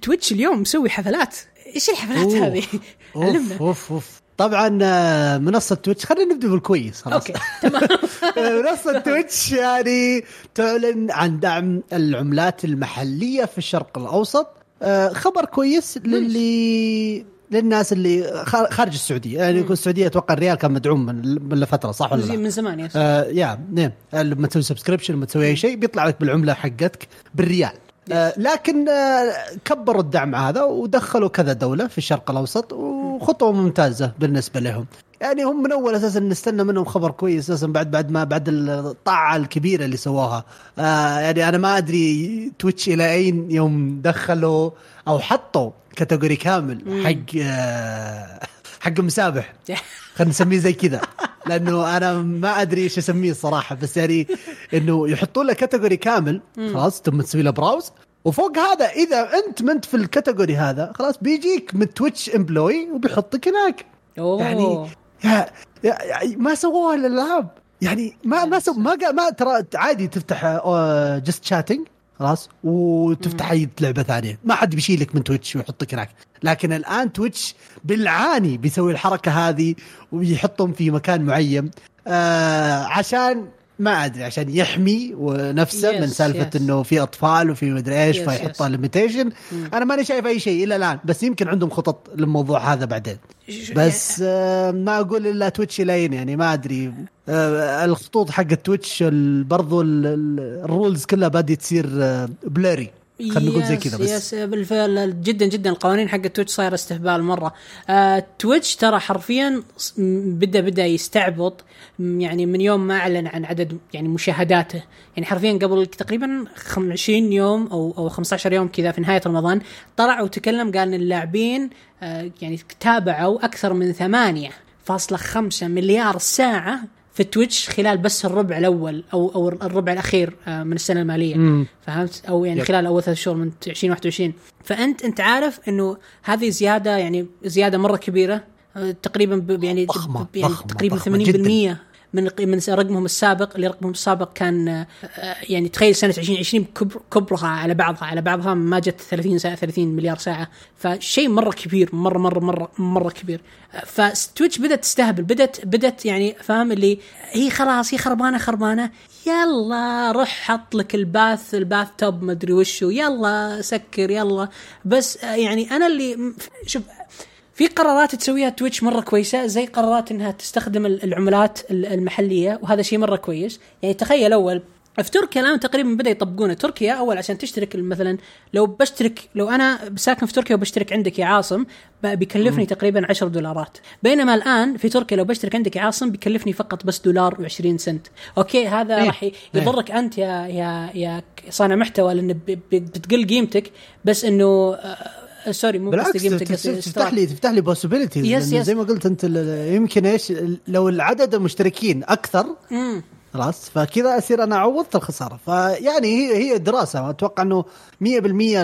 Twitch اليوم مسوي حفلات. إيش الحفلات. هذه؟ علمنا أوف أوف. طبعا آه، منصة تويتش خلينا نبدأ بالكويس خلاص. okay تمام. <laughs> منصة Twitch يعني تعلن عن دعم العملات المحلية في الشرق الأوسط. آه، خبر كويس للي للناس اللي خار- خارج السعودية. يعني يكون السعودية أتوقع الريال كان مدعوم من من فتره صح ولا لا؟ من زمان yes آه يا نعم. لما تسوي subscription لما تسوي أي شيء بيطلع لك بالعملة حقتك بالريال. آه لكن آه كبروا الدعم هذا ودخلوا كذا دولة في الشرق الأوسط وخطوة ممتازة بالنسبة لهم. يعني هم من أول أساسا نستنى منهم خبر كويس أساسا بعد بعد ما بعد الطامة الكبيرة اللي سووها آه يعني أنا ما أدري Twitch إلى أين يوم دخلوا أو حطوا. category كامل. حق آه حق مسابح. <laughs> خلينا نسميه زي كذا. لأنه أنا ما أدري إيش أسميه الصراحة بس يعني إنه يحطوا لك category كامل خلاص ثم تسوي له browse. وفوق هذا إذا أنت ما أنت في ال category هذا خلاص بيجيك من Twitch employee وبيحطك هناك. أوه. يعني يا يا ما سووها الالعاب يعني ما ما سو ما ما ترى عادي تفتح Just Chatting خلاص؟ وتفتح أي لعبة ثانية. ما حد بيشيلك من Twitch ويحطك هناك. لكن الآن Twitch بالعاني بيسوي الحركة هذه ويحطهم في مكان معين. آه عشان ما أدري عشان يحمي ونفسه Yes, من سالفة yes. إنه في أطفال وفي مدري إيش Yes, فيحطها yes. limitation أنا ماني شايف أي شيء إلى الآن بس يمكن عندهم خطط للموضوع هذا بعدين. بس آه ما أقول إلا Twitch لين يعني ما أدري. آه الخطوط حق Twitch برضو ال- ال- ال rules كلها بادي تصير آه blurry خلينا نقول زي كذا بس. يس بالفعل جدا جدا القوانين حق Twitch صايرة استهبال مرة. آه Twitch ترى حرفيا بدأ بدأ يستعبط يعني من يوم ما أعلن عن عدد يعني مشاهداته. يعني حرفيا قبل تقريبا خم- 20 يوم أو أو 15 يوم كذا في نهاية رمضان طلع وتكلم قال إن اللاعبين آه يعني تابعوا أكثر من 8.5 مليار ساعة في تويتش خلال بس الربع الأول أو أو الربع الأخير آه، من السنة المالية. مم. فهمت؟ أو يعني يب. خلال أول ثلاث شهور من 2021 فانت أنت عارف إنه هذه زيادة يعني زيادة مرة كبيرة آه، تقريبا يعني ضخمة، ب- يعني ضخمة، تقريبا ضخمة 80% من من رقمهم السابق اللي رقمهم السابق كان آه، آه، يعني تخيل سنة 2020 كبر كبرها على بعضها على بعضها ما جت 30 ساعة 30 مليار ساعة. فشيء مرة كبير مرة مرة مرة مرة كبير. آه، فتويتش بدأت تستهبل بدأت بدأت يعني فاهم؟ اللي هي خلاص هي خربانة خربانة. يلا روح حط لك الباث الباث tub مدري وشو. يلا سكر يلا. بس يعني أنا اللي شوف في قرارات تسويها تويتش مرة كويسة زي قرارات إنها تستخدم ال- العملات ال- المحلية وهذا شيء مرة كويس. يعني تخيل أول في تركيا الآن تقريبا بدأ يطبقونه. تركيا أول عشان تشترك مثلا لو بشترك لو أنا ساكن في تركيا وبشترك عندك يا عاصم بيكلفني تقريبا 10 دولارات. بينما الآن في تركيا لو بشترك عندك يا عاصم بيكلفني فقط بس دولار و20 سنت. أوكي هذا إيه. راح ي- يضرك أنت يا يا يا صانع محتوى لأن بتقل قيمتك. بس إنه آه، sorry مو بس بالعكس تفتح. لي تفتح لي possibilities yes، yes. زي ما قلت أنت يمكن إيش لو العدد المشتركين أكثر. خلاص فكذا أصير أنا عوضت الخسارة فيعني هي هي دراسة أتوقع إنه 100%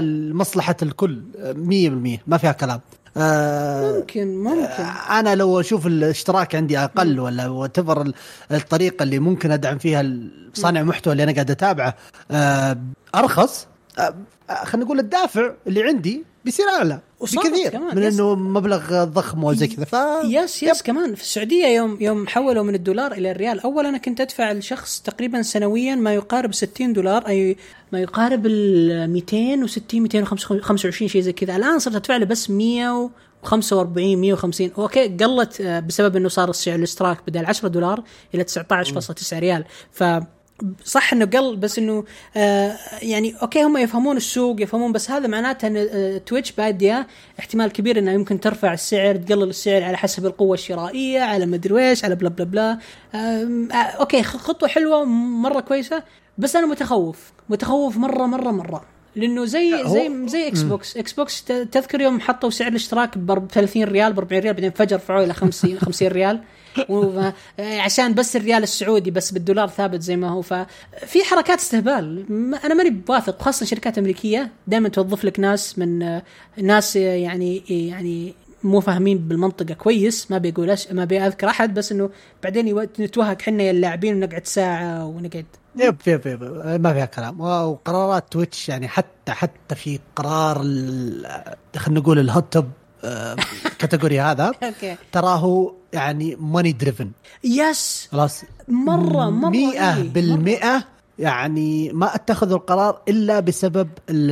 لمصلحة الكل 100% ما فيها كلام آه ممكن ممكن أنا لو أشوف الاشتراك عندي أقل ولا وتفر الطريقة اللي ممكن أدعم فيها صانع المحتوى اللي أنا قاعد أتابعه آه أرخص آه آه، خلينا نقول الدافع اللي عندي بيصير أعلى بكثير كمان، من. إنه مبلغ ضخم وزي كذا ف يس يس كمان. في السعودية يوم يوم حولوا من الدولار إلى الريال. اول أنا كنت أدفع لشخص تقريبا سنويا ما يقارب 60 دولار أي ما يقارب ال 260 225 شيء زي كذا. الآن صرت أدفع له بس 145 150 أوكي قلت آه، بسبب إنه صار السعر الاشتراك بدل 10 دولار إلى 19.9 ريال. ف صح إنه قل بس إنه آه يعني أوكي هم يفهمون السوق يفهمون بس هذا معناته إن آه تويتش باديه احتمال كبير انها يمكن ترفع السعر تقلل السعر على حسب القوة الشرائية على مدري إيش على بلا بلا بلا. آه أوكي خطوة حلوة مره كويسة بس أنا متخوف متخوف مرة مرة مرة. لأنه زي زي زي إكس بوكس إكس بوكس تذكر يوم حطوا سعر الاشتراك ب 30 ريال ب 40 ريال بعدين فجر رفعوه إلى 50 50 ريال. عشان بس الريال السعودي بس بالدولار ثابت زي ما هو. ففي حركات استهبال. أنا ماني بوافق خاصة شركات أمريكية. دائما توظف لك ناس من ناس يعني يعني مو فاهمين بالمنطقة كويس. ما بيقول أش... ما بيذكر أحد بس إنه بعدين نتوهق حنا يا اللاعبين ونقعد ساعة ونقعد. yep yep yep. ما فيها كلام. وقرارات تويتش يعني حتى حتى في قرار خلينا نقول ال hot tub category هذا تراه يعني money driven yes خلاص. مرة مرة مئة إيه، مرة. بالمئة يعني ما اتخذوا القرار إلا بسبب ال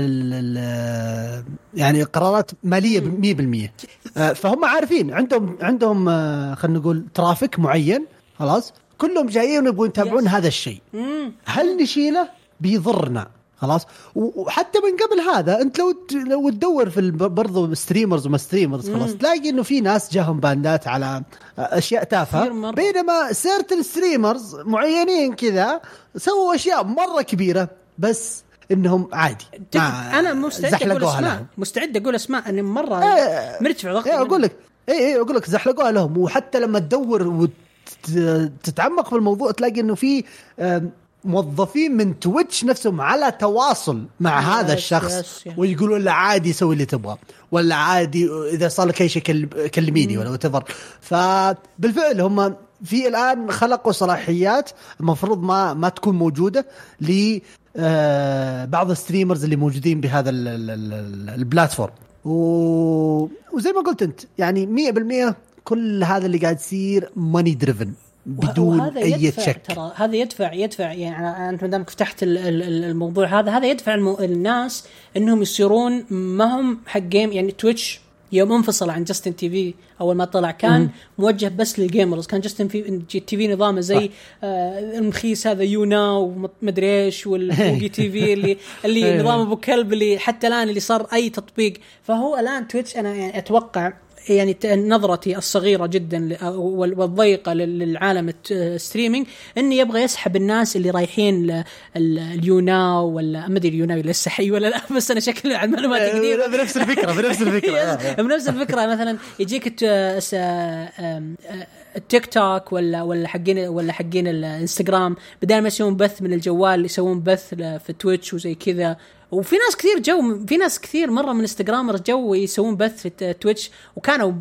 ال يعني قرارات مالية مية بالمية. آه، فهم عارفين عندهم عندهم آه، خلينا نقول traffic معين خلاص. كلهم جايين يبغون يتابعون. هذا الشيء. هل نشيله؟ بيضرنا. خلاص وحتى من قبل هذا انت لو لو تدور في برضو streamers وما streamers خلاص تلاقي إنه في ناس جاهم ban ات على أشياء تافهة. بينما certain streamers معينين كذا سووا أشياء مرة كبيرة بس إنهم عادي أنا مستعد أقول اسماء. مستعد أقول اسماء اني مرة إيه. مرتفع ضغطي إيه أقول لك اي اي أقول لك زحلقوها لهم وحتى لما تدور وتتعمق في الموضوع تلاقي إنه في موظفين من تويتش نفسهم على تواصل مع yes، هذا الشخص. ويقولون له عادي سوي اللي تبغاه ولا عادي إذا صار لك أي شيء كل- كلميني ولا what فبالفعل هم في الآن خلقوا صلاحيات المفروض ما ما تكون موجودة ل آه، بعض ال streamers اللي موجودين بهذا ال- ال- ال- ال platform. و... وزي ما قلت أنت يعني 100% كل هذا اللي قاعد يصير money driven بدون أي شك ترى هذا يدفع يدفع يعني أنت ما دامك فتحت ال- ال- ال- الموضوع هذا هذا يدفع. الناس إنهم يصيرون ما هم حق جيم يعني تويتش يوم انفصل عن جاستن تي في أول ما طلع كان موجه بس لل gamers كان جاستن في تي في نظامه زي آه المخيس هذا يو ناو مدري إيش والبوجي تي في اللي اللي إيه. نظام أبو كلب اللي حتى الآن اللي صار أي تطبيق فهو الآن تويتش أنا يعني أتوقع يعني نظرتي الصغيرة جدا والضيقة لل- للعالم ال streaming إني يبغى يسحب الناس اللي رايحين اليوناو ولا ما أدري اليوناو لسه حي ولا لا <laughs> بس أنا شكلي على المعلومات القديمه بنفس الفكرة بنفس <laughs> الفكرة بنفس الفكرة. مثلا يجيك الت- س- آم، آه، التيك توك ولا ولا حقين ولا حقين الانستغرام بدل ما يسوون بث من الجوال يسوون بث في تويتش وزي كذا. وفي ناس كثير جو في ناس كثير مرة من Instagrammers جو يسوون بث في تويتش وكانوا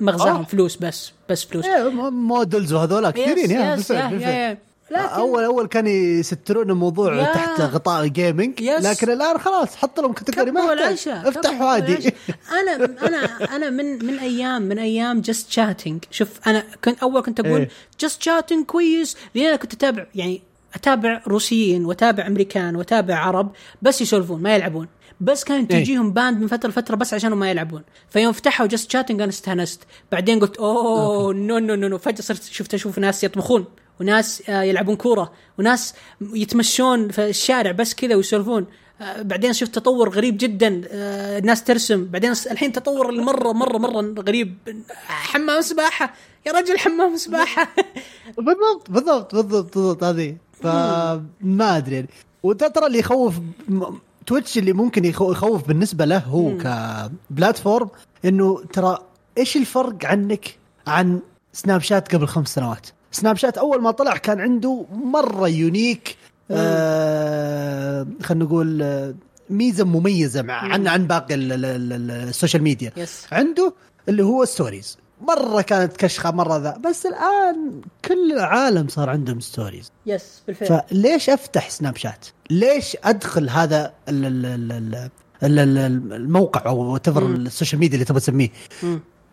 مغزاهم آه. فلوس بس بس فلوس إيه، models وهذول كثيرين يا يا. يا لكن اول أول كانوا يسترون الموضوع يا. تحت غطاء gaming yes. لكن الآن خلاص حط لهم category ما. العشاء افتح العشاء. أنا أنا أنا من من أيام من أيام Just Chatting شوف أنا كنت أول كنت أقول إيه. Just Chatting كويس لأن أنا كنت أتابع يعني أتابع روسيين وأتابع أمريكان وأتابع عرب بس يسولفون ما يلعبون. بس كان إيه. تجيهم ban من فترة لفترة بس عشان ما يلعبون. فيوم فتحوا Just Chatting أنا استانست بعدين قلت oh no no no فجأة صرت شفت أشوف ناس يطبخون وناس آه، يلعبون كورة وناس يتمشون في الشارع بس كذا ويسولفون. آه، بعدين شفت تطور غريب جدا آه، الناس ترسم. بعدين الحين تطور المره مرة مرة غريب. حمام سباحة. يا رجل حمام سباحة. بالضبط بالضبط بالضبط بالضبط هذه. فما أدري. يعني وترى اللي يخوف تويتش اللي ممكن يخو- يخوف بالنسبة له هو ك platform إنه ترى إيش الفرق عنك عن سناب شات قبل خمس سنوات؟ سناب شات أول ما طلع كان عنده مرة unique آه خلينا نقول آه، ميزة مميزة مع عن عن باقي ال- ال- ال- ال social media. Yes. عنده اللي هو stories مرة كانت كشخة مرة ذا. بس الآن كل العالم صار عندهم ستوريز يس بالفعل فليش أفتح سناب شات؟ ليش أدخل هذا ال ال ال ال ال- ال- الموقع أو تفر ال social media اللي تبغى تسميه.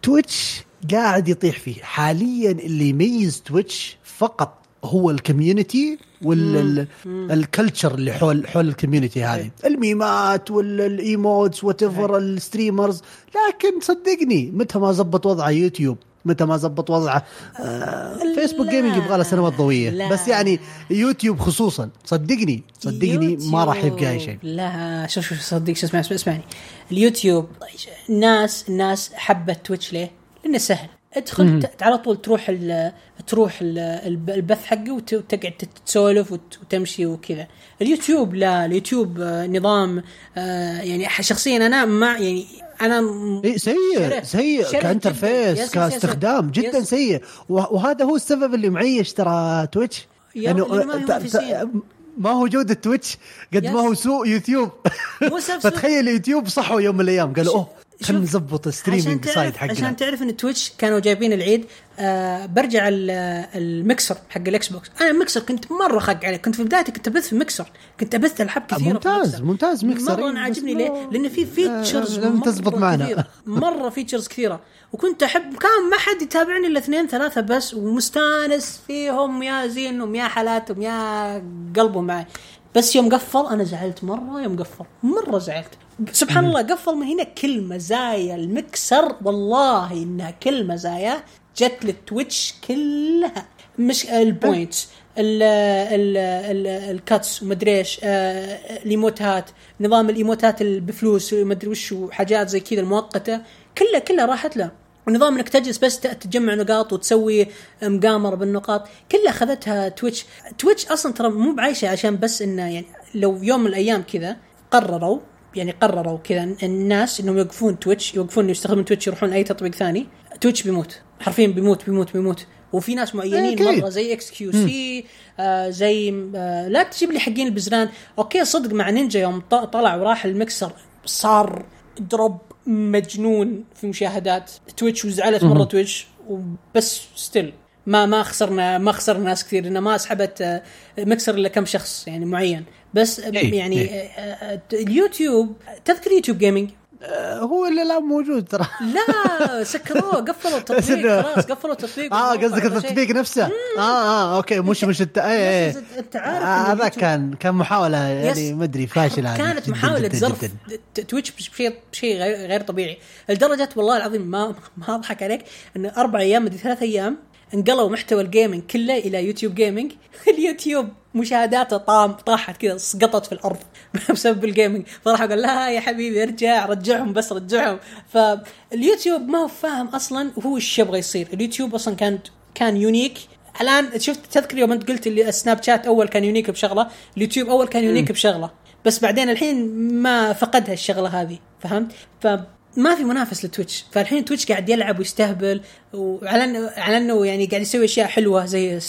تويتش قاعد يطيح فيه. حاليا اللي يميز تويتش فقط هو ال community وال culture اللي حول حول ال community هذه. الميمات وال emotes whatever ال streamers لكن صدقني متى ما زبط وضعه يوتيوب متى ما زبط وضعه آه فيسبوك. gaming يبغى له سنوات ضوئية. بس يعني يوتيوب خصوصا. صدقني صدقني ما راح يبقى أي شيء. لا شوف شوف صدق شو اسمع اسمع اسمعني. اليوتيوب الناس الناس حبت تويتش ليه؟ لأنه سهل. ادخل على طول تروح ال تروح ال البث حقه وت- وتقعد تسولف وت- وتمشي وكذا. اليوتيوب لا اليوتيوب آه، نظام آه، يعني شخصيا أنا ما يعني أنا سيء سيء ك interface كاستخدام جدا. سيء. وه- وهذا هو السبب اللي معيش ترى تويتش. لأنه ما هو جودة تويتش قد. ما هو سوء يوتيوب. <laughs> فتخيل يوتيوب صحوا يوم من الأيام. قالوا أوه خلينا نظبط تعرف ال side حقنا. عشان تعرف إن تويتش كانوا جايبين العيد آه برجع ال- المكسر حق الاكس بوكس أنا المكسر كنت مرة خق عليه. كنت في بدايتي كنت أبث في مكسر. كنت أبث ألعاب كثيرة في ممتاز،. ممتاز مكسر، مرة أنا عاجبني ليه؟ لأن في features لم تزبط معنا. كثيرة. <laughs> مرة features كثيرة. وكنت احب كان ما حد يتابعني إلا اثنين ثلاثة بس ومستانس فيهم يا زينهم يا حالاتهم يا قلبهم معي. بس يوم قفل أنا زعلت مرة. يوم قفل مرة زعلت. سبحان الله قفل من هنا كل مزايا المكسر. والله إنها كل مزايا جت للتويتش كلها. مش ال points ال ال ال الكاتس ومدري إيش آه، الإيموتات نظام الإيموتات بفلوس ومدري وش وحاجات زي كذا المؤقتة. كلها كلها راحت له. ونظام إنك تجلس بس تجمع نقاط وتسوي مقامرة بالنقاط. كلها أخذتها تويتش. تويتش أصلا ترى مو بعايشة عشان بس إنه يعني لو يوم من الأيام كذا قرروا يعني قرروا كذا الناس إنهم يوقفون تويتش يوقفون يستخدمون تويتش يروحون اي تطبيق ثاني. تويتش بيموت حرفيا بيموت بيموت بيموت. وفي ناس معينين أكيد. مرة زي إكس كيو سي آه زي آه لا تجيب لي حقين البزران. أوكي صدق مع نينجا يوم طلع وراح المكسر صار drop مجنون في مشاهدات. تويتش وزعلت مرة تويتش وبس still. ما ما خسرنا ما خسرنا ناس كثير إنه ما سحبت آه، مكسر إلا كم شخص يعني معين. بس آه، إيه، يعني إيه. اليوتيوب تذكر يوتيوب جيمنج آه، هو اللي الان موجود ترى. لا سكروه <laughs> قفلوا التطبيق خلاص قفلوا التطبيق آه قصدك. التطبيق نفسه؟ آه آه أوكي مش مش الت... إيه بس إيه. أنت عارف هذا كان كان محاولة يعني. ما أدري فاشلة كانت جداً زرف تويتش بشيء بشيء غير, طبيعي. لدرجة والله العظيم ما ما أضحك عليك انه أربع أيام مدري ثلاث أيام انقلوا محتوى ال gaming كله إلى يوتيوب جيمنج <laughs> اليوتيوب مشاهداته طام طاحت كذا سقطت في الأرض <laughs> بسبب ال gaming فراح قال لا يا حبيبي ارجع رجعهم بس رجعهم. فاليوتيوب ما هو فاهم أصلا هو إيش يبغى يصير. اليوتيوب أصلا كان كان unique الآن شفت تذكر يوم أنت قلت اللي السناب شات أول كان unique بشغلة؟ اليوتيوب أول كان unique بشغلة. بس بعدين الحين ما فقدها الشغلة هذه فهمت؟ فما في منافس لتويتش. فالحين تويتش قاعد يلعب ويستهبل وعلى انه على إنه يعني قاعد يسوي أشياء حلوة زي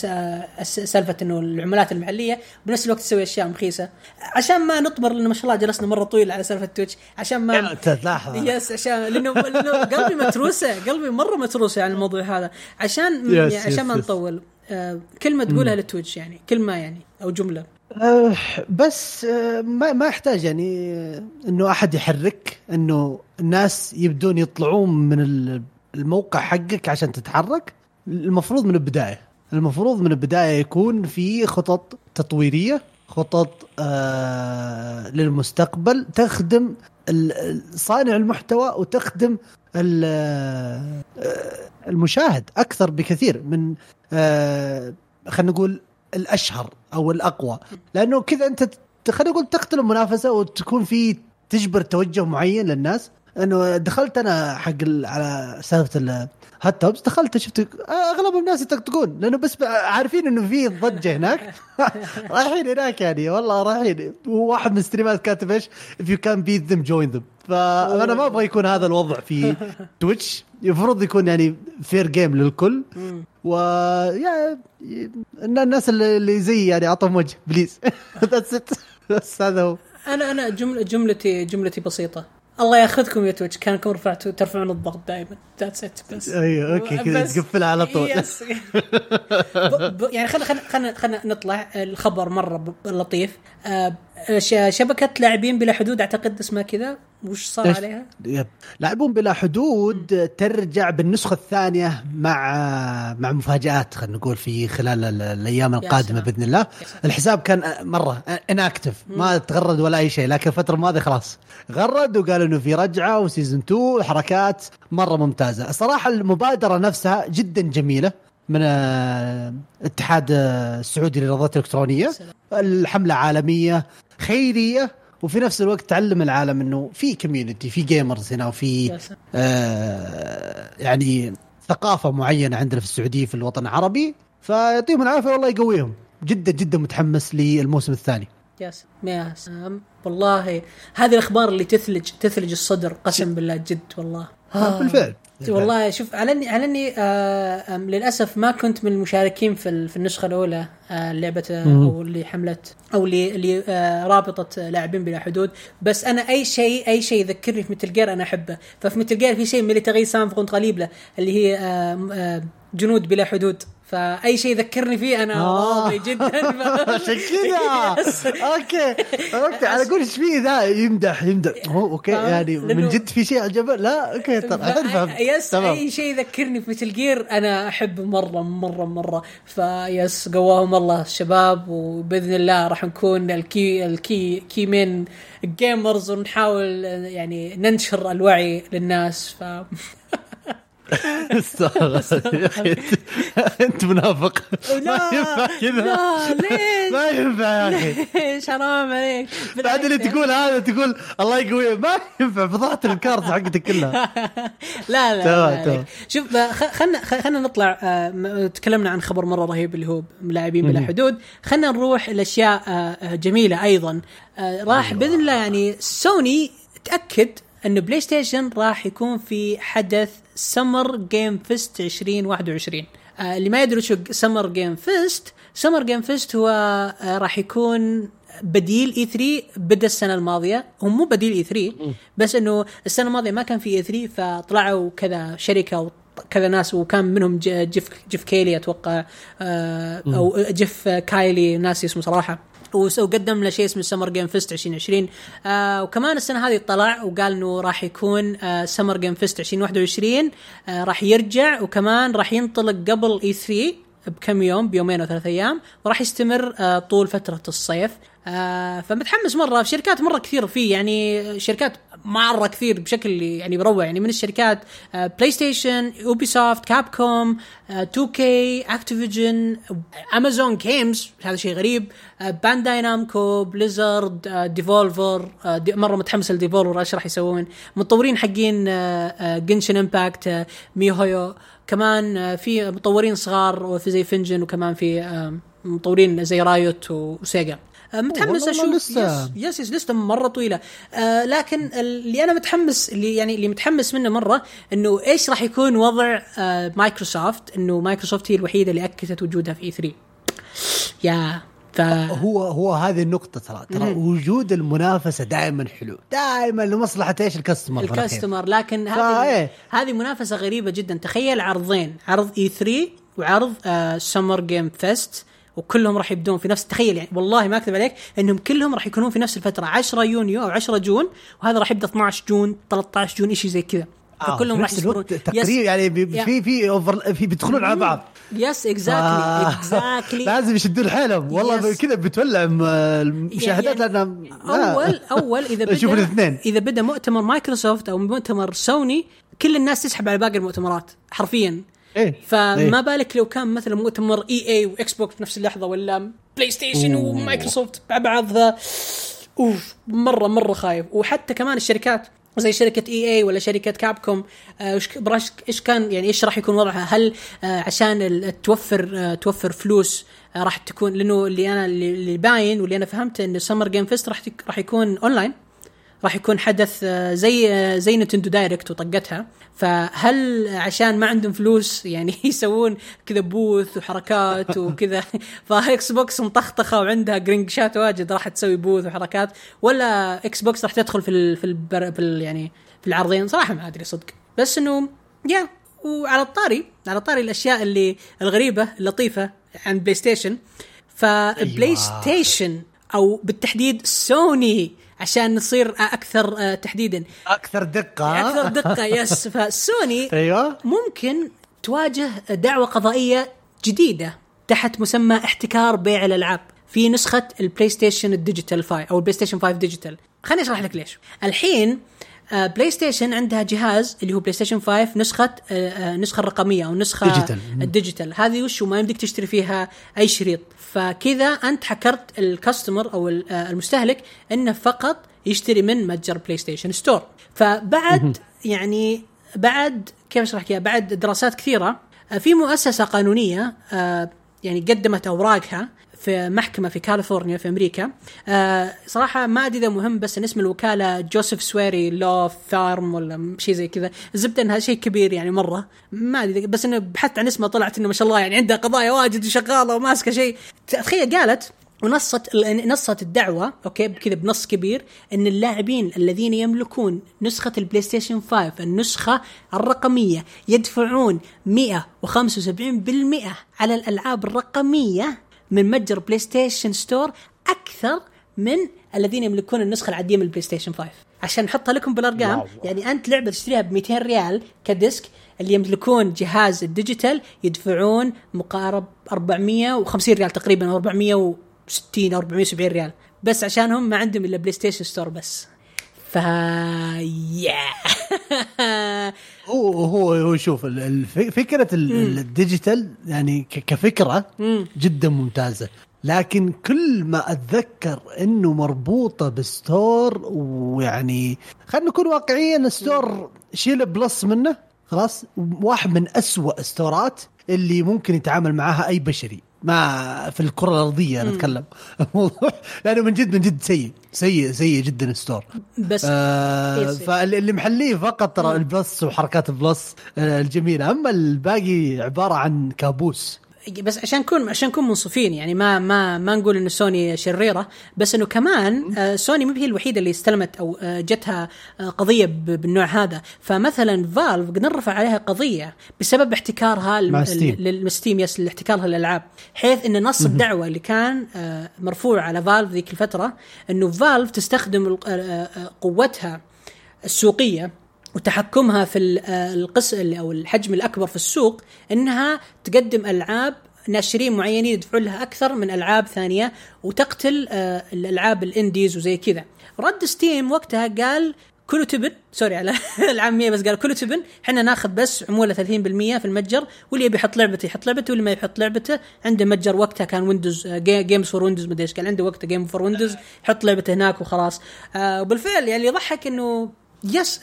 سالفة إنه العملات المحلية بنفس الوقت يسوي أشياء مخيسه عشان ما نطبر لأنه ما شاء الله جلسنا مرة طويل على سالفة تويتش. عشان ما يعني تلاحظ yes عشان لأنه لأنه قلبي متروسة. قلبي مرة متروسة على الموضوع هذا. عشان يعني عشان ما. نطول آه كلمة تقولها للتويتش يعني كلمة يعني أو جملة. آه، بس آه، ما ما يحتاج يعني آه، إنه أحد يحرك إنه الناس يبدون يطلعون من ال- الموقع حقك عشان تتحرك. المفروض من البداية. المفروض من البداية يكون في خطط تطويرية خطط للمستقبل تخدم صانع المحتوى وتخدم ال- المشاهد أكثر بكثير من خلينا نقول الأشهر أو الأقوى. لأنه كذا أنت خلينا نقول تقتل المنافسة وتكون في تجبر توجه معين للناس. إنه دخلت أنا حق على سالفة الهات توبس دخلت شفت أغلب الناس يطقطقون. لأنه بس عارفين إنه في ضجة هناك. <laughs> رايحين هناك يعني والله رايحين. وواحد من الستريمات كاتب إيش؟ If you can beat them join them. فانا ما أبغى يكون هذا الوضع في <laughs> تويتش المفروض يكون يعني fair game للكل. و إن الناس اللي زي يعني اعطهم وجه please that's it بس هذا هو. أنا أنا جمله جملتي جملتي بسيطة. الله ياخذكم يا تويتش كأنكم رفعتوا ترفعون الضغط دائما. that's it بس. أيوه okay كذا تقفلها على طول. yes <laughs> يعني خلينا خلينا خلينا نطلع الخبر مرة لطيف. آه، ش- شبكة لاعبين بلا حدود أعتقد اسمها كذا وش صار؟ عليها؟ Yep. لاعبون بلا حدود ترجع بالنسخة الثانية مع مع مفاجآت خلينا نقول في خلال ال- الأيام القادمة سلام. بإذن الله. الحساب كان مرة inactive ما تغرد ولا أي شيء لكن الفترة الماضية خلاص غرد وقالوا إنه في رجعة و season 2 حركات مرة ممتازة الصراحة المبادرة نفسها جدا جميلة من آه، الاتحاد آه، السعودي للرياضات الإلكترونية. الحملة عالمية خيرية وفي نفس الوقت تعلم العالم إنه في community في gamers هنا وفي. آه يعني ثقافة معينة عندنا في السعودية في الوطن العربي. فيعطيهم العافية والله يقويهم. جدا جدا متحمس للموسم الثاني. يا سلام يا سلام. والله هذه الأخبار اللي تثلج تثلج الصدر قسم بالله جد والله. آه بالفعل. والله شوف على اني على إني آه للأسف ما كنت من المشاركين في في النسخة الأولى آه لعبة آه،. أو اللي حملت أو اللي اللي آه رابطه آه، لاعبين بلا حدود. بس أنا أي شيء أي شيء يذكرني في Metal Gear أنا أحبه. ففي Metal Gear في شيء military سام كنت غاليب له اللي هي آه آه جنود بلا حدود. فأي شيء يذكرني فيه أنا آه. راضي جدا. <laughs> عشان كذا. <laughs> okay. okay. أنا أقول إيش فيه ذا يمدح يمدح. هو okay. آه، يعني من جد في شيء عجبه؟ لا. okay طب الحين فهمت yes تمام. اي شيء يذكرني في Metal Gear أنا احبه مرة مرة مرة. ف yes قواهم الله الشباب وبإذن الله راح نكون ال key ال key key main gamers ونحاول يعني ننشر الوعي للناس. ف <laughs> انت منافق. لا. ما ينفع كذا. لا ليش؟ ما ينفع يا أخي. ليش؟ حرام عليك. بعد اللي تقول هذا تقول الله يقويه ما ينفع. فضحت ال card حقتك كلها. <laughs> لا لا, لا. شوف خلنا خلنا نطلع آه، تكلمنا عن خبر مرة رهيب اللي هو لاعبين بلا حدود. خلنا نروح لأشياء آه، جميلة أيضا. آه، راح أيوة. بإذن الله يعني سوني تأكد انه PlayStation راح يكون في حدث Summer Game Fest 2021 آه، اللي ما يدري شو Summer Game Fest Summer Game Fest هو آه، راح يكون بديل E3 بدأ السنة الماضية هو مو بديل E3 بس إنه السنة الماضية ما كان في E3 فطلعوا كذا شركة وكذا ناس وكان منهم Geoff Geoff Keighley أتوقع آه، أو Geoff Keighley ناسي اسمه صراحة. وقدم له شيء اسمه Summer Game Fest 2020 آه وكمان السنة هذه طلع وقال إنه راح يكون آه Summer Game Fest 2021 آه راح يرجع وكمان راح ينطلق قبل E3 بكم يوم؟ بيومين أو ثلاث أيام. وراح يستمر آه طول فترة الصيف. آه فمتحمس مرة. في شركات مرة كثير فيه يعني شركات مرة كثير بشكل يعني بروع يعني من الشركات بلاي ستيشن اوبي سوفت كاب كوم 2 كي اكتيفيجن امازون جيمز هذا شيء غريب Bandai Namco Blizzard Devolver دي مرة متحمس ل Devolver إيش راح يسوون؟ مطورين حقين Genshin Impact miHoYo كمان في مطورين صغار وفي زي فنجن وكمان في مطورين زي Riot و Sega. آه، متحمس أشوف لسه. yes yes yes لسه مرة طويلة. آه لكن اللي أنا متحمس اللي يعني اللي متحمس منه مرة إنه إيش راح يكون وضع آه مايكروسوفت إنه مايكروسوفت هي الوحيدة اللي أكدت وجودها في E3 yeah. ف هو هو هذه النقطة ترى. ترى وجود المنافسة دائما حلو. دائما لمصلحة إيش؟ ال customer. ال customer لكن هذه إيه. هذه منافسة غريبة جدا. تخيل عرضين. عرض E3 وعرض آه Summer Game Fest وكلهم راح يبدون في نفس تخيل يعني والله ما أكذب عليك إنهم كلهم راح يكونون في نفس الفترة. 10 يونيو أو 10 June وهذا راح يبدأ 12 June 13 June شيء زي كذا. آه فكلهم راح يصبرون تقريبا يعني. في في over في بيدخلون على بعض. yes exactly آه. exactly <laughs> لازم يشدون حيلهم والله yes. كذا بتولع المشاهدات يعني لانها لا. اول أول إذا <laughs> بدا الاثنين. إذا بدأ مؤتمر مايكروسوفت أو مؤتمر سوني كل الناس تسحب على باقي المؤتمرات حرفيا إيه فما إيه. بالك لو كان مثلا مؤتمر EA و Xbox بنفس اللحظة ولا PlayStation أوه. ومايكروسوفت مع بعض أوف مره مرة خايف وحتى كمان الشركات زي شركة إي اي ولا شركة Capcom آه، إيش كان يعني إيش راح يكون وضعها؟ هل آه، عشان توفر آه، توفر فلوس راح تكون لأنه اللي أنا اللي باين واللي أنا فهمته انه Summer Game Fest راح راح يكون اونلاين راح يكون حدث آه، زي آه، زي Nintendo Direct وطقتها. فهل عشان ما عندهم فلوس يعني <laughs> يسوون كذا booth وحركات وكذا <laughs> ف Xbox مطخطخة وعندها جرينجشات واجد راح تسوي booth وحركات ولا Xbox راح تدخل في ال في, البر في ال يعني في العرضين؟ صراحة ما أدري صدق. بس إنه yeah وعلى الطاري على طاري الأشياء اللي الغريبة اللطيفة عن PlayStation ف Play أيوة. Station أو بالتحديد سوني عشان نصير أكثر آه، تحديدا. أكثر دقة. أكثر دقة yes. <laughs> ف Sony أيوه. ممكن تواجه دعوة قضائية جديدة تحت مسمى احتكار بيع الألعاب في نسخة ال PlayStation ال digital 5 أو ال PlayStation 5 digital خليني أشرح لك ليش. الحين PlayStation عندها جهاز اللي هو PlayStation 5 نسخة آه، آه، النسخه الرقمية أو نسخة digital. ال digital هذه وش وما يمديك تشتري فيها أي شريط. فكذا أنت حكرت ال customer أو ال- آه، المستهلك إنه فقط يشتري من متجر PlayStation Store فبعد يعني بعد كيف أشرح لك؟ بعد دراسات كثيرة آه، في مؤسسة قانونية آه، يعني قدمت أوراقها في محكمة في كاليفورنيا في أمريكا. آه صراحة ما أدري إذا مهم بس ان اسم الوكالة Joseph Saveri Law Firm ولا شيء زي كذا. الزبده إنها شيء كبير يعني مرة. ما أدري بس إنه بحثت عن اسمها طلعت إنه ما شاء الله يعني عندها قضايا واجد وشغالة وماسكة شيء. تخيل قالت ونصت نصت الدعوة okay كذا بنص كبير إن اللاعبين الذين يملكون نسخة ال PlayStation 5 النسخة الرقمية يدفعون 175% على الألعاب الرقمية من متجر PlayStation Store أكثر من الذين يملكون النسخة العادية من ال PlayStation 5 عشان نحطها لكم بالأرقام wow. يعني أنت لعبة تشتريها ب 200 ريال ك disc اللي يملكون جهاز ال digital يدفعون مقارب 450 ريال تقريبا أو 460 أو 470 ريال. بس عشانهم ما عندهم إلا بلاي ستيشن store بس. ف يا <laughs> هو هو هو شوف فكرة ال- ال- ال digital يعني كفكرة. جدا ممتازة. لكن كل ما أتذكر إنه مربوطة ب store ويعني خلينا نكون واقعيين ال store شيل بلس منه خلاص واحد من أسوأ ستورات اللي ممكن يتعامل معاها أي بشري. ما في الكرة الأرضية أنا اتكلم <laughs> الموضوع لأنه من جد من جد سيء. سيء سيء جدا ال store. بس آه yes. فاللي محليه فقط ترى البلس وحركات البلس آه الجميلة. أما الباقي عبارة عن كابوس. بس عشان نكون عشان نكون منصفين يعني ما ما ما نقول إنه سوني شريرة بس إنه كمان آه، سوني مو هي الوحيدة اللي استلمت أو آه، جتها آه، قضية بالنوع هذا. فمثلا فالف قد نرفع عليها قضية بسبب احتكارها مع ستيم. للستيم yes لاحتكارها للألعاب. حيث إن نص الدعوة اللي كان مرفوع على فالف ذيك الفترة إنه فالف تستخدم قوتها السوقية وتحكمها في آه، الحصة أو الحجم الأكبر في السوق إنها تقدم ألعاب ناشرين معينين يدفعون لها أكثر من ألعاب ثانية وتقتل آه، الألعاب ال indies وزي كذا. رد ستيم وقتها قال كله تبن sorry على <laughs> العامية بس قال كله تبن إحنا ناخذ بس عمولة 30% في المتجر واللي يبي يحط لعبته يحط لعبته واللي ما يحط لعبته عنده متجر وقتها كان ويندوز Games for Windows مدري إيش كان عنده وقتها Games for Windows يحط لعبته هناك وخلاص آه وبالفعل يعني يضحك إنه yes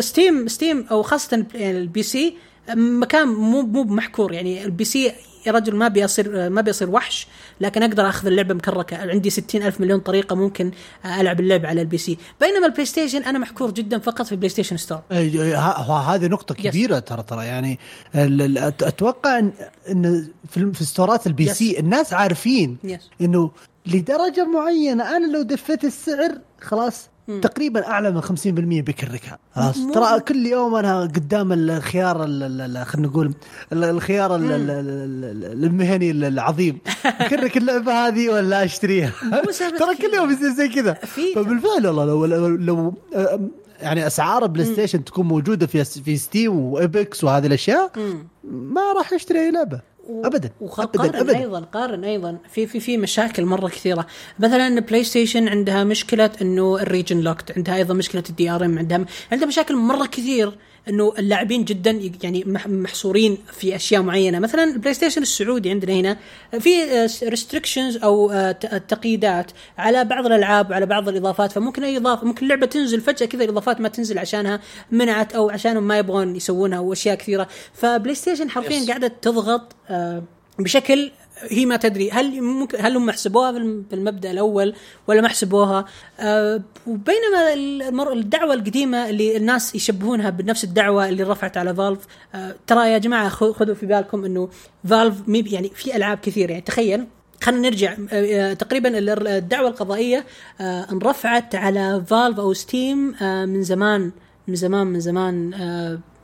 ستيم ستيم أو خاصة يعني ال PC مكان مو مو محكور يعني ال PC يا رجل ما بيصير آه، ما بيصير وحش لكن أقدر أخذ اللعبة مكركة. عندي ستين ألف مليون طريقة ممكن آه، ألعب اللعبه على ال PC. بينما البلاي ستيشن أنا محكور جدا فقط في البلاي ستيشن store هذه نقطة كبيرة ترى ترى يعني أتوقع ان في في ستورات ال P Yes. C الناس عارفين. إنه لدرجة معينة أنا لو دفيت السعر خلاص تقريبا أعلى من 50% بكركها خلاص. مو- ترى كل يوم أنا قدام الخيار ال- ال- ال- خلينا نقول ال- الخيار ال- ال- ال- ال- المهني العظيم. <laughs> اكرك اللعبة هذه ولا أشتريها؟ ترى كل يوم يصير زي كذا. فبالفعل والله لو لو, لو يعني أسعار بلاي ستيشن تكون موجودة في في ستيم وإيبك وهذه الأشياء ما راح أشتري أي لعبة. ابدا وقارن ابدا أيضا قارن أيضا. في في في مشاكل مرة كثيرة. مثلا بلاي ستيشن عندها مشكلة إنه ال region locked عندها أيضا مشكلة ال DRM عندها عندها مشاكل مرة كثير. إنه اللاعبين جدا يعني مح- محصورين في أشياء معينة. مثلا البلاي ستيشن السعودي عندنا هنا في restrictions أو آه، تقييدات على بعض الألعاب وعلى بعض الإضافات. فممكن أي إضافة ممكن لعبة تنزل فجأة كذا الإضافات ما تنزل عشانها منعت أو عشانهم ما يبغون يسوونها وأشياء كثيرة. فبلاي ستيشن حرفيا. قاعدة تضغط آه، بشكل هي ما تدري. هل ممكن هل هم حسبوها في الم- في المبدأ الأول ولا ما حسبوها؟ آه وبينما المر... الدعوة القديمة اللي الناس يشبهونها بنفس الدعوة اللي رفعت على فالف آه ترى يا جماعة خذوا في بالكم إنه فالف مو يعني في ألعاب كثير يعني تخيل خلينا نرجع آه، تقريبا ال- الدعوة القضائية آه انرفعت على فالف أو ستيم من زمان من زمان من زمان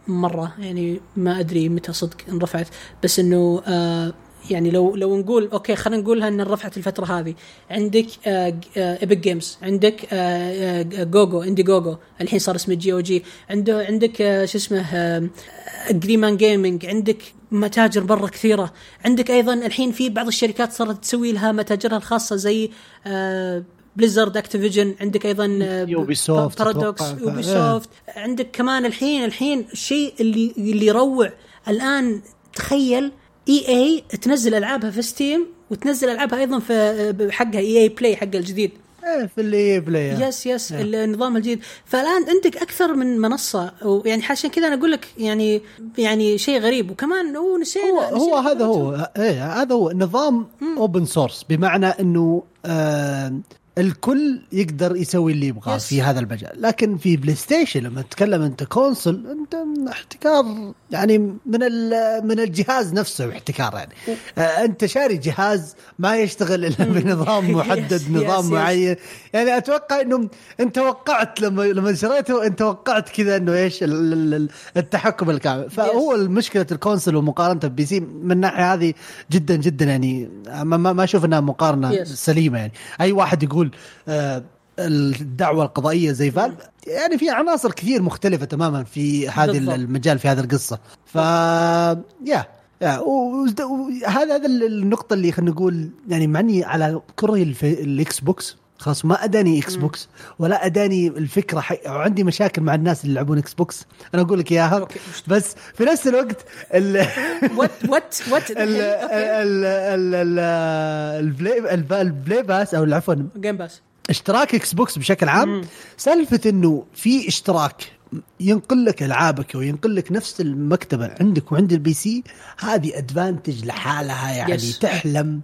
مرة. يعني ما أدري متى صدق انرفعت بس إنه يعني لو لو نقول okay خلينا نقولها إن رفعت الفترة هذه. عندك Epic Games عندك آه، آه، جوجو اندي جوجو الحين صار اسمه GOG عنده عندك آه، شو اسمه آه، Green Man Gaming عندك متاجر مره كثيرة. عندك أيضا الحين في بعض الشركات صارت تسوي لها متاجرها الخاصة زي Blizzard Activision عندك أيضا <laughs> Ubisoft بارادوكس أتوقع. Ubisoft عندك كمان الحين الحين الشيء اللي اللي يروع الآن تخيل EA تنزل ألعابها في ستيم وتنزل ألعابها أيضا في حقها EA Play حقها الجديد. إيه في اللي Play yes yes النظام الجديد. فالآن عندك أكثر من منصة ويعني عشان كذا أنا أقول لك يعني يعني شيء غريب. وكمان هو نسينا هو هو نسينا هذا هو إيه هذا هو نظام open source بمعنى إنه آه الكل يقدر يسوي اللي يبغاه. في هذا المجال لكن في بلاي ستيشن لما تتكلم أنت console أنت احتكار يعني من من الجهاز نفسه احتكار يعني آه أنت شاري جهاز ما يشتغل إلا <laughs> بنظام محدد نظام. معين يعني أتوقع إنه أنت توقعت لما لما شريته أنت توقعت كذا إنه إيش ال- ال- ال- التحكم الكامل فهو مشكلة ال console ومقارنة ب PC من الناحيه هذه جدا جدا يعني ما, ما ما أشوف إنها مقارنة. سليمة يعني أي واحد يقول آه الدعوة القضائية زي فالف يعني في عناصر كثير مختلفة تماما في هذا. المجال في هذه القصة ف يا يا وهذا هذا النقطة اللي خلينا نقول يعني معني على كرة الإكس بوكس خلاص ما أداني إكس بوكس ولا أداني الفكرة حي... وعندي مشاكل مع الناس اللي يلعبون إكس بوكس أنا أقول لك إياها. بس في نفس الوقت ال what what what ال ال ال ال ال Play ال ب- ال Play Pass أو عفوا Game Pass اشتراك إكس بوكس بشكل عام. سالفة إنه في اشتراك ينقل لك ألعابك وينقل لك نفس المكتبة عندك وعند ال PC هذه advantage لحالها يعني. Yes. تحلم.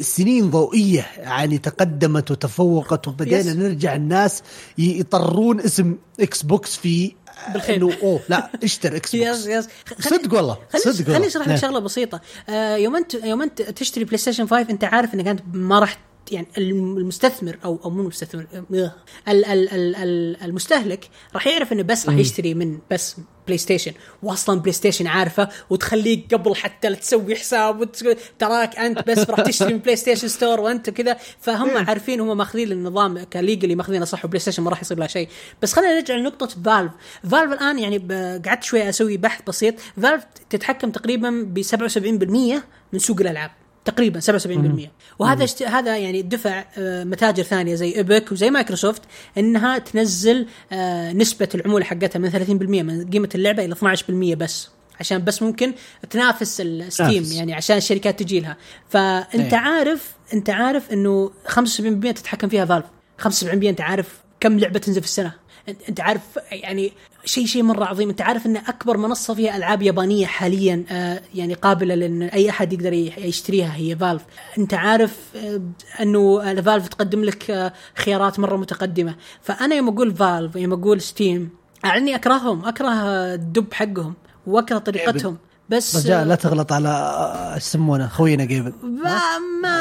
سنين ضوئية يعني تقدمت وتفوقت وبدينا Yes. نرجع الناس يطرون اسم إكس بوكس في بالخير. إنه أوه لا اشتري إكس يس بوكس يس صدق والله صدق خليني والله أشرح لك نعم. شغلة بسيطة آه يوم انت يوم أنت تشتري بلاي ستيشن 5 أنت عارف إنك أنت ما راح يعني المستثمر أو أو مو المستثمر آه، ال ال ال ال المستهلك راح يعرف إنه بس راح يشتري من بس بلاي ستيشن واصلا بلاي ستيشن عارفة وتخليك قبل حتى لا تسوي حساب تراك أنت بس راح تشتري من بلاي ستيشن store وأنت كذا فهم عارفين هم ماخذين النظام ك legally ماخذينه صح وبلاي ستيشن ما راح يصير لها شيء. بس خلينا نرجع لنقطة Valve Valve الآن يعني قعدت شوي أسوي بحث بسيط. Valve تتحكم تقريبا ب 77% من سوق الألعاب. تقريبا 77% وهذا اشت... هذا يعني دفع آه، متاجر ثانية زي Epic وزي مايكروسوفت إنها تنزل آه، نسبة العمولة حقتها من 30% من قيمة اللعبة إلى 12% بس. عشان بس ممكن تنافس ال Steam تنافس. يعني عشان الشركات تجي لها. فأنت إيه. عارف أنت عارف إنه 75% تتحكم فيها Valve 75% أنت عارف كم لعبة تنزل في السنة. انت عارف يعني شيء شيء مرة عظيم. أنت عارف إن أكبر منصة فيها ألعاب يابانية حاليا آه يعني قابلة لأن أي أحد يقدر يشتريها هي Valve أنت عارف آه أنه فالف تقدم لك آه خيارات مرة متقدمة. فأنا يوم أقول فالف يوم أقول ستيم أعني أكرههم أكره الدب حقهم وأكره طريقتهم. بس رجاء لا تغلط على يسمونه خوينا جيبن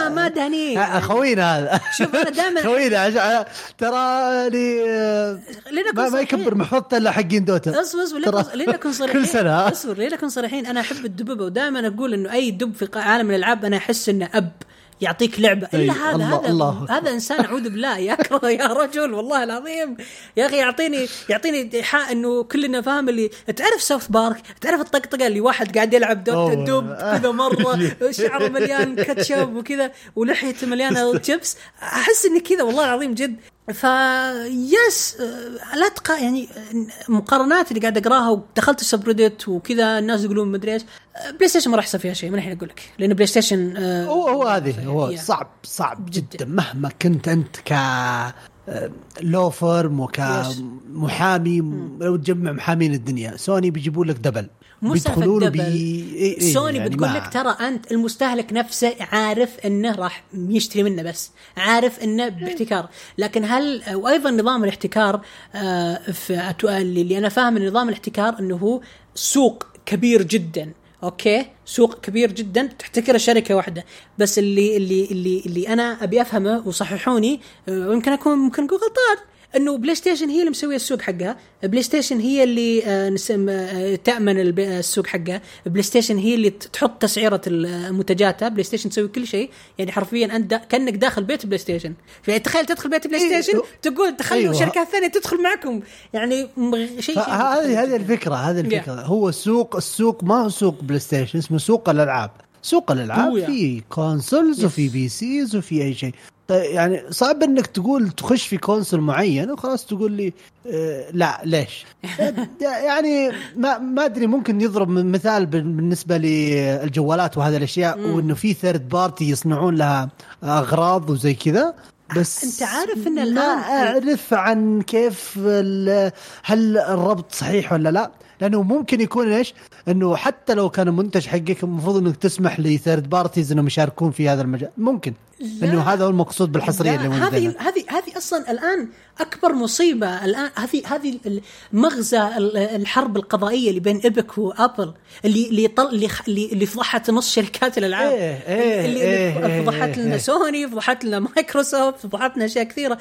ما ما خوينا هذا. شوف أنا دائما <laughs> خوينا عش- ترى لي آه، لنكن ما, ما يكبر صريحين. محط إلا حقين دوتا. أصبر أصبر لنكن- صريحين كل سنة. أصبر لنكن صريحين. أنا أحب الدببة ودائما أقول إنه أي دب في عالم الألعاب أنا أحس إنه أب. يعطيك لعبة. إلا هذا الله- هذا الله هذا إنسان أعوذ بالله. يكره يا رجل والله العظيم. يا أخي يعطيني يعطيني إيحاء إنه كلنا فاهم اللي تعرف South Park تعرف الطقطقة اللي واحد قاعد يلعب. دب كذا مرة شعره مليان كاتشب وكذا ولحيته مليانة تشيبس أحس إني كذا والله العظيم جد ف yes آه، لا تقا يعني آه، مقارنات اللي قاعد أقراها ودخلت ال subreddit وكذا الناس يقولون مدري إيش آه، بلاي ستيشن ما راح يحصل فيها شيء من الحين أقول لك لأن بلاي ستيشن آه، هو هو هذه هو. صعب صعب جدا مهما كنت أنت ك آه، law firm وكمحامي لو تجمع محامين الدنيا سوني بيجيبون لك double. مو بيدخلون double. بي... إيه إيه سوني يعني بتقول لك ترى أنت المستهلك نفسه عارف إنه راح يشتري منه بس عارف إنه باحتكار. لكن هل وأيضا نظام الاحتكار آه، في اللي أنا فاهم نظام الاحتكار إنه هو سوق كبير جدا. okay؟ سوق كبير جدا تحتكر الشركة واحدة. بس اللي اللي اللي اللي أنا أبي أفهمه وصححوني آه، ويمكن اكون ممكن أكون غلطان. إنه بلاي ستيشن هي اللي مسوية السوق حقها. بلاي ستيشن هي اللي آه، نسم آه، تأمن آه، السوق حقها. بلاي ستيشن هي اللي تحط تسعيرة منتجاتها. بلاي ستيشن تسوي كل شيء. يعني حرفيا أنت دا كأنك داخل بيت بلاي ستيشن. يعني تخيل تدخل بيت بلاي إيه، ستيشن تقول تخلوا أيوه. شركات ثانية تدخل معكم. يعني شيء شيء هذه هذه الفكرة هذه الفكرة. هو السوق السوق ما هو سوق بلاي ستيشن اسمه سوق الألعاب. سوق الألعاب. في consoles وفي PCs وفي أي شيء. يعني صعب إنك تقول تخش في console معين وخلاص تقول لي آه لا ليش؟ <laughs> يعني ما ما أدري ممكن يضرب مثال بال- بالنسبة للجوالات وهذه الأشياء وإنه في third party يصنعون لها أغراض وزي كذا بس أنت عارف إن ما الآن- أعرف عن كيف هل الربط صحيح ولا لا لأنه ممكن يكون إيش إنه حتى لو كان منتج حقك المفروض إنك تسمح ل third parties إنهم يشاركون في هذا المجال ممكن لا. إنه هذا هو المقصود بالحصرية اللي موجودة هذه. هذه هذه أصلا الآن أكبر مصيبة. الآن هذه هذه مغزى ال- الحرب القضائية اللي بين Epic وأبل اللي اللي طل اللي اللي, فضحت نص شركات الألعاب. إيه، إيه، اللي, إيه، اللي إيه، فضحت لنا إيه. سوني فضحت لنا مايكروسوفت فضحتنا أشياء كثيرة.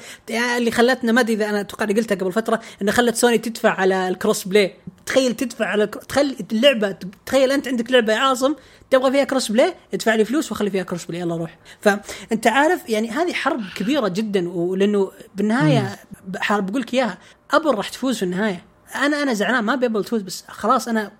اللي خلتنا ما أدري إذا أنا أتوقع قلتها قبل فترة انه خلت سوني تدفع على ال cross play. تخيل تدفع على تخيل اللعبة تخيل أنت عندك لعبة يا عاصم تبغى فيها cross play ادفع لي فلوس وخلي فيها cross play. يلا روح. فأنت عارف يعني هذه حرب كبيرة جدا ولأنه بالنهاية بقول لك إياها أبل راح تفوز في النهاية. أنا أنا زعلان ما أبي أبل تفوز بس خلاص أنا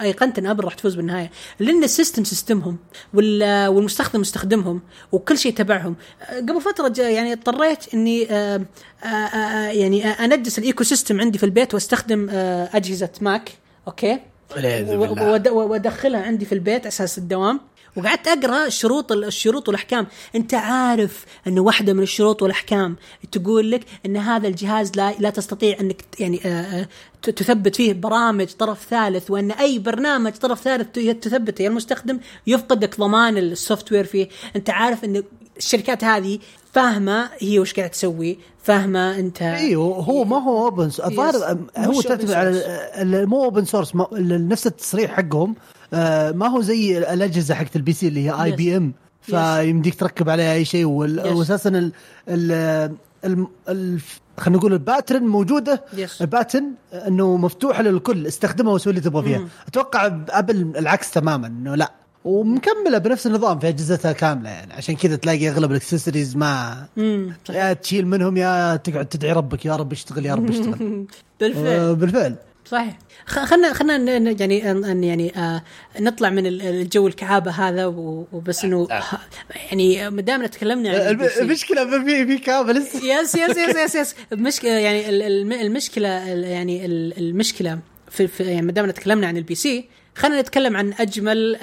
أيقنت إن أبل راح تفوز بالنهاية. لأن ال system system هم وال- والمستخدم مستخدمهم وكل شيء تبعهم. قبل فترة يعني اضطريت إني آه، آه، آه، يعني أنجس ال ecosystem عندي في البيت وأستخدم أجهزة ماك okay؟ والعياذ بالله. وأدخلها عندي في البيت أساس الدوام. وقعدت أقرأ الشروط الشروط والأحكام. أنت عارف أن واحدة من الشروط والأحكام تقول لك أن هذا الجهاز لا لا تستطيع أنك يعني آه، آه، تثبت فيه برامج طرف ثالث وأن أي برنامج طرف ثالث تثبته. يا المستخدم يفقدك ضمان ال software فيه. أنت عارف أن الشركات هذه فاهمة هي وش قاعد تسوي فاهمة أنت. أيوه هو ما هو open الظاهر هو تعتمد على مو open source نفس التصريح حقهم. ما هو زي الأجهزة حقت ال PC اللي هي IBM فيمديك تركب عليها أي شيء. واساسا ال ال ال- ال- خلينا نقول ال pattern موجودة. Yes. ال pattern إنه مفتوحه للكل استخدمها وسوي اللي تبغى فيها. مم. أتوقع Apple العكس تماما إنه لا. ومكملة بنفس النظام في أجهزتها كاملة يعني. عشان كذا تلاقي أغلب الاكسسوارز ما يا تشيل منهم يا تقعد تدعي ربك يا رب اشتغل يا رب اشتغل. <laughs> بالفعل. آه، بالفعل. صحيح. خ- خلنا خلنا ن- ن- يعني أن- أن يعني آه نطلع من ال- الجو الكآبة هذا وبس إنه يعني ما دام تكلمنا عن. المشكلة في في كابل <laughs> يس يس يس يس يس. المشكلة يعني ال- الم- المشكلة ال- يعني ال- المشكلة في, في يعني ما دام تكلمنا عن ال PC خلينا نتكلم عن أجمل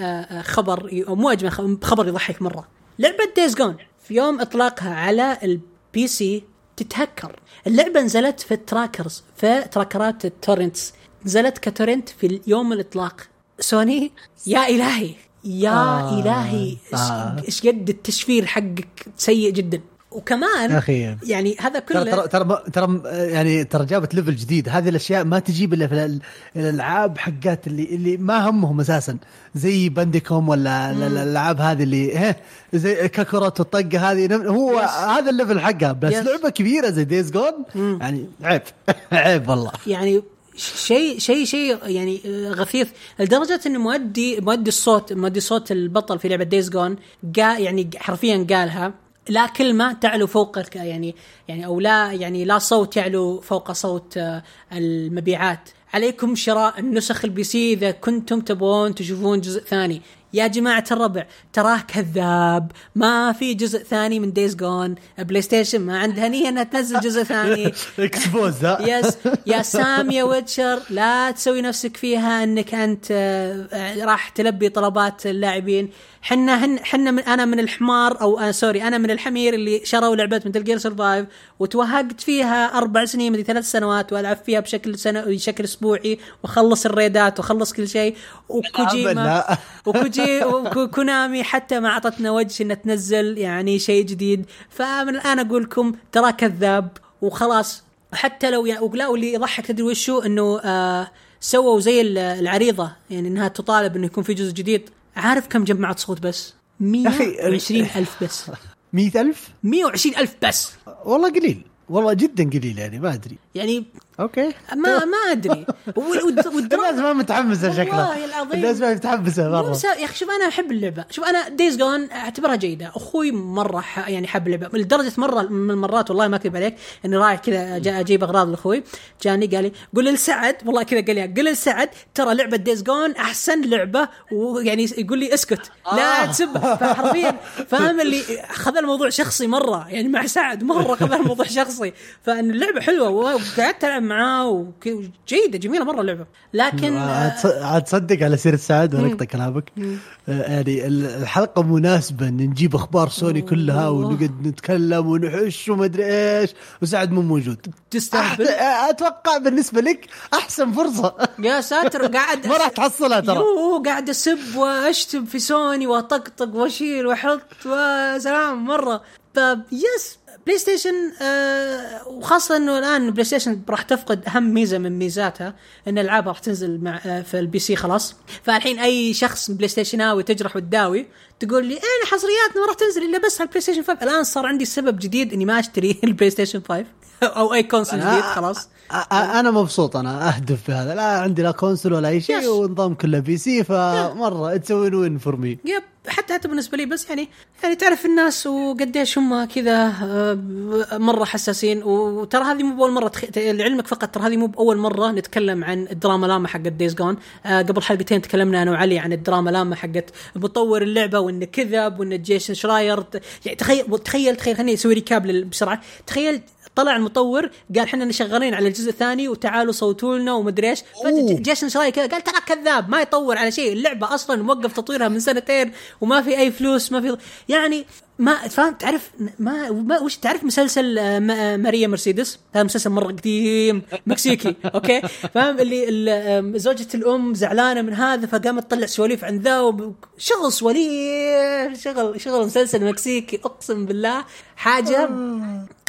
خبر أو مو أجمل خ- خبر يضحك مرة. لعبه Days Gone في يوم إطلاقها على ال PC تتهكر. اللعبة نزلت في ال trackers في trackerات ال torrents نزلت ك torrent في يوم الإطلاق. سوني يا إلهي يا آه، إلهي إيش- آه. إيش قد التشفير حقك سيء جدا. وكمان أخي. يعني هذا كله ترى ترى ترى يعني ترى جابت level جديد. هذه الأشياء ما تجيب إلا في ال- الألعاب حقات اللي اللي ما همهم أساسا. زي بانديكوم ولا ال- ال- الألعاب هذه اللي هه زي Kakarot والطقة هذه. هو Yes. هذا ال level حقها. بس Yes. لعبة كبيرة زي Days Gone يعني عيب. <laughs> عيب والله. يعني شيء شيء شيء يعني غثيث. لدرجة إنه مؤدي مؤدي الصوت مؤدي صوت البطل في لعبة Days Gone قال يعني حرفيا قالها. لا كلمة تعلو فوق يعني يعني أو لا يعني لا صوت يعلو فوق صوت آه، المبيعات. عليكم شراء النسخ ال PC إذا كنتم تبغون تشوفون جزء ثاني. يا جماعة الربع تراه كذاب ما في جزء ثاني من Days Gone بلاي ستيشن ما عندها نية انها تنزل جزء ثاني. <laughs> اكسبوز يس <laughs> <laughs> يا سام يا ويتشر لا تسوي نفسك فيها إنك أنت آه، راح تلبي طلبات اللاعبين. حنا هن حنا من أنا من الحمار أو آه سوري أنا من الحمير اللي شروا لعبة مثل جير سرفايف وتوهقت فيها أربع سنين مدري ثلاث سنوات وألعب فيها بشكل سنة بشكل أسبوعي وأخلص الريدات وأخلص كل شيء. وكوجيما لا. وكوجي وكونامي حتى ما أعطتنا وجه انها تنزل يعني شيء جديد. فمن الآن أقول لكم ترى كذاب وخلاص. حتى لو يعني ولا واللي يضحك تدري وشو؟ إنه آه سووا زي ال- العريضة. يعني إنها تطالب إنه يكون في جزء جديد. عارف كم جمعت صوت بس؟ أخي، 120 ألف بس. <laughs> مئة ألف؟ 120 ألف بس. والله قليل. والله جدا قليل يعني ما أدري. يعني okay. ما ما أدري. وال- والد- <laughs> والدراما الناس ما متحمسة شكلها. والله العظيم. الناس ما متحمسة مرة. يا أخي شوف أنا أحب اللعبة. شوف أنا Days Gone أعتبرها جيدة. أخوي مرة. يعني حب اللعبة. لدرجة مره من المرات والله ما أكذب عليك إني رايح كذا أجيب أغراض لأخوي. جاني قال لي قول لسعد. والله كذا قال لي قول لسعد ترى لعبة دايز جون أحسن لعبة ويعني يقول لي اسكت. لا آه. تسبه فحرفيا فاهم اللي خذ الموضوع شخصي مرة. يعني مع سعد مرة خذ الموضوع شخصي. فإن اللعبة حلوة وقعدت ألعب معاه وك- جيدة جميلة مرة اللعبة. لكن عاد تص- عاد تصدق على سيرة سعد ونقطة كلامك. آه، يعني ال- الحلقة مناسبة إن نجيب أخبار سوني كلها ونقعد نتكلم ونحش وما ادري إيش. وسعد مو موجود. تستهبل. أتوقع بالنسبة لك أحسن فرصة. يا ساتر قاعد <laughs> ما راح تحصلها ترى. يو قاعد أسب وأشتم في سوني وأطقطق وأشيل وأحط وسلام مرة. yes بلاي ستيشن آه وخاصة إنه الآن بلاي ستيشن راح تفقد أهم ميزة من ميزاتها إن الالعاب راح تنزل مع آه في ال PC خلاص. فالحين أي شخص بلاي ستيشناوي تجرح وتداوي تقول لي أنا حصرياتنا ما راح تنزل إلا بس على البلاي ستيشن 5 الآن صار عندي سبب جديد إني ما أشتري البلاي ستيشن 5 <laughs> أو أي console جديد خلاص. أنا مبسوط أنا أهدف بهذا. لا عندي لا console ولا أي. شيء ونظام كله PC فمرة اتس وين وين فور مي يب حتى حتى بالنسبة لي بس يعني يعني تعرف الناس وقديش هم كذا آه، مرة حساسين. وترى هذه مو بأول مرة تخ... لعلمك فقط ترى هذه مو بأول مرة نتكلم عن الدراما لاما حقت Days Gone آه قبل حلقتين تكلمنا أنا وعلي عن الدراما لاما حقت مطور اللعبة وإنه كذب وان جيسون شراير. يعني تخيل تخيل تخيل خليني أسوي recap بسرعة. تخيل طلع المطور قال إحنا شغالين على الجزء الثاني وتعالوا صوتوا لنا ومدري إيش. فجيسون شراير كذا قال ترى كذاب ما يطور على شيء اللعبة أصلا موقف تطويرها من سنتين وما في أي فلوس ما في يعني ما فاهم تعرف ما, ما وش تعرف مسلسل آه، آه، ماريا مرسيدس؟ هذا مسلسل مرة قديم مكسيكي okay؟ <laughs> فاهم؟ اللي زوجة الأم زعلانة من هذا فقامت تطلع سواليف عن ذا شغل سواليف شغل شغل مسلسل مكسيكي أقسم بالله حاجة.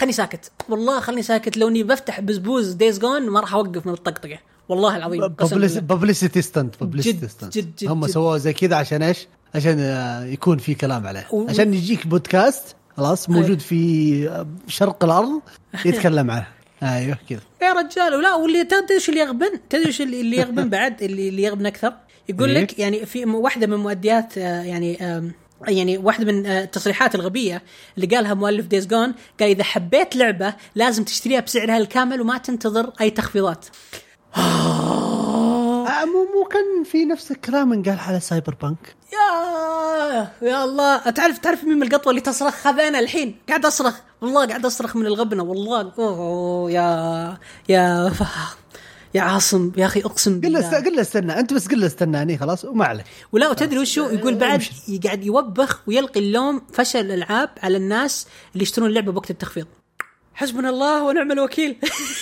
خلني ساكت. والله خلني ساكت لو إني بفتح بزبوز دايز جون ما راح أوقف من الطقطقة. والله العظيم ببليستي ستانت ببليستي ستانت هم سووها زي كذا عشان إيش؟ عشان يكون في كلام عليه. عشان يجيك بودكاست خلاص موجود في شرق الأرض <laughs> يتكلم عنه. أيوه كذا. يا رجال ولا واللي تدري إيش اللي يغبن؟ تدري إيش اللي يغبن <laughs> بعد؟ اللي اللي يغبن أكثر؟ يقول إيه؟ لك يعني في واحدة من مؤديات آه، يعني يعني واحدة من آه، التصريحات الغبية اللي قالها مؤلف Days Gone قال إذا حبيت لعبة لازم تشتريها بسعرها الكامل وما تنتظر أي تخفيضات. آه، <laughs> مو مو كان في نفس الكلام انقال على Cyberpunk يا يا الله. تعرف تعرف مين القطوة اللي تصرخ؟ هذا أنا الحين. قاعد أصرخ. والله قاعد أصرخ من الغبنة. والله. أوه يا يا يا عاصم. يا أخي أقسم بالله. قل له استنى. أنت بس قل له استناني. خلاص. وما عليك. ولا وتدري وشو؟ يقول بعد قاعد يوبخ ويلقي اللوم فشل الألعاب على الناس اللي يشترون اللعبة بوقت التخفيض. حسبنا الله ونعم الوكيل.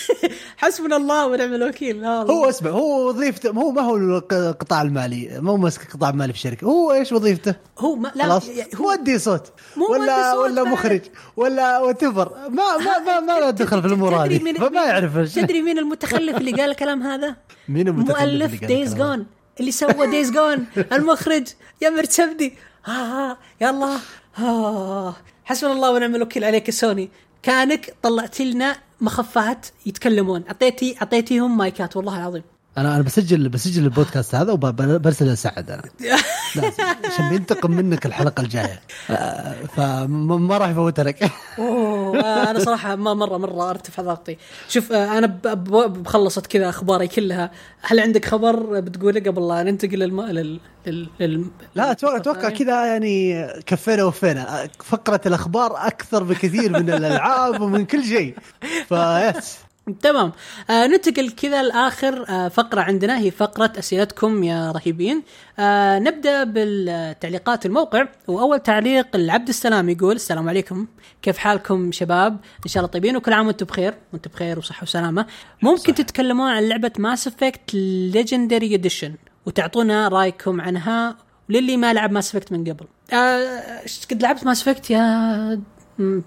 <laughs> حسبنا الله ونعم الوكيل. هو اسمع هو وظيفته هو ما هو القطاع المالي مو ماسك القطاع المالي في الشركة. هو إيش وظيفته؟ هو ما لا خلاص. هو مودي صوت. ولا صوت ولا مخرج ولا وتفر ما ما ما, ما له <laughs> دخل في الأمور هذه. فما يعرف تدري مين المتخلف اللي قال الكلام هذا؟ <laughs> مين المتخلف مؤلف دايز جون اللي سوى دايز جون المخرج. يا مرتبدي ها ها يلا ها حسبنا الله ونعم الوكيل عليك سوني. كانك طلعت لنا مخفات يتكلمون. اعطيتي أعطيتيهم مايكات والله العظيم. أنا أنا بسجل بسجل البودكاست هذا وبرسل لسعد أنا. <laughs> عشان بينتقم منك الحلقة الجاية. آه، فما راح يفوتها لك. <laughs> أوه أنا صراحة ما مره مرة ارتفع ضغطي. شوف آه، أنا بخلصت كذا أخباري كلها. هل عندك خبر بتقوله قبل لا ننتقل للم... لل... لل... لل... لا أتوقع أتوقع كذا يعني كفينا وفينا. فقرة الأخبار أكثر بكثير من الألعاب ومن كل شيء. فيس <laughs> تمام. آه ننتقل كذا لآخر آه فقرة عندنا هي فقرة أسئلتكم يا رهيبين. آه نبدأ بالتعليقات الموقع وأول تعليق العبد السلام يقول السلام عليكم. كيف حالكم شباب؟ إن شاء الله طيبين وكل عام وأنتم بخير. وأنتم بخير وصحة وسلامة. ممكن صح. تتكلمون عن لعبة Mass Effect Legendary Edition وتعطونا رأيكم عنها وللي ما لعب ماس افكت من قبل. آه قد لعبت ماس افكت يا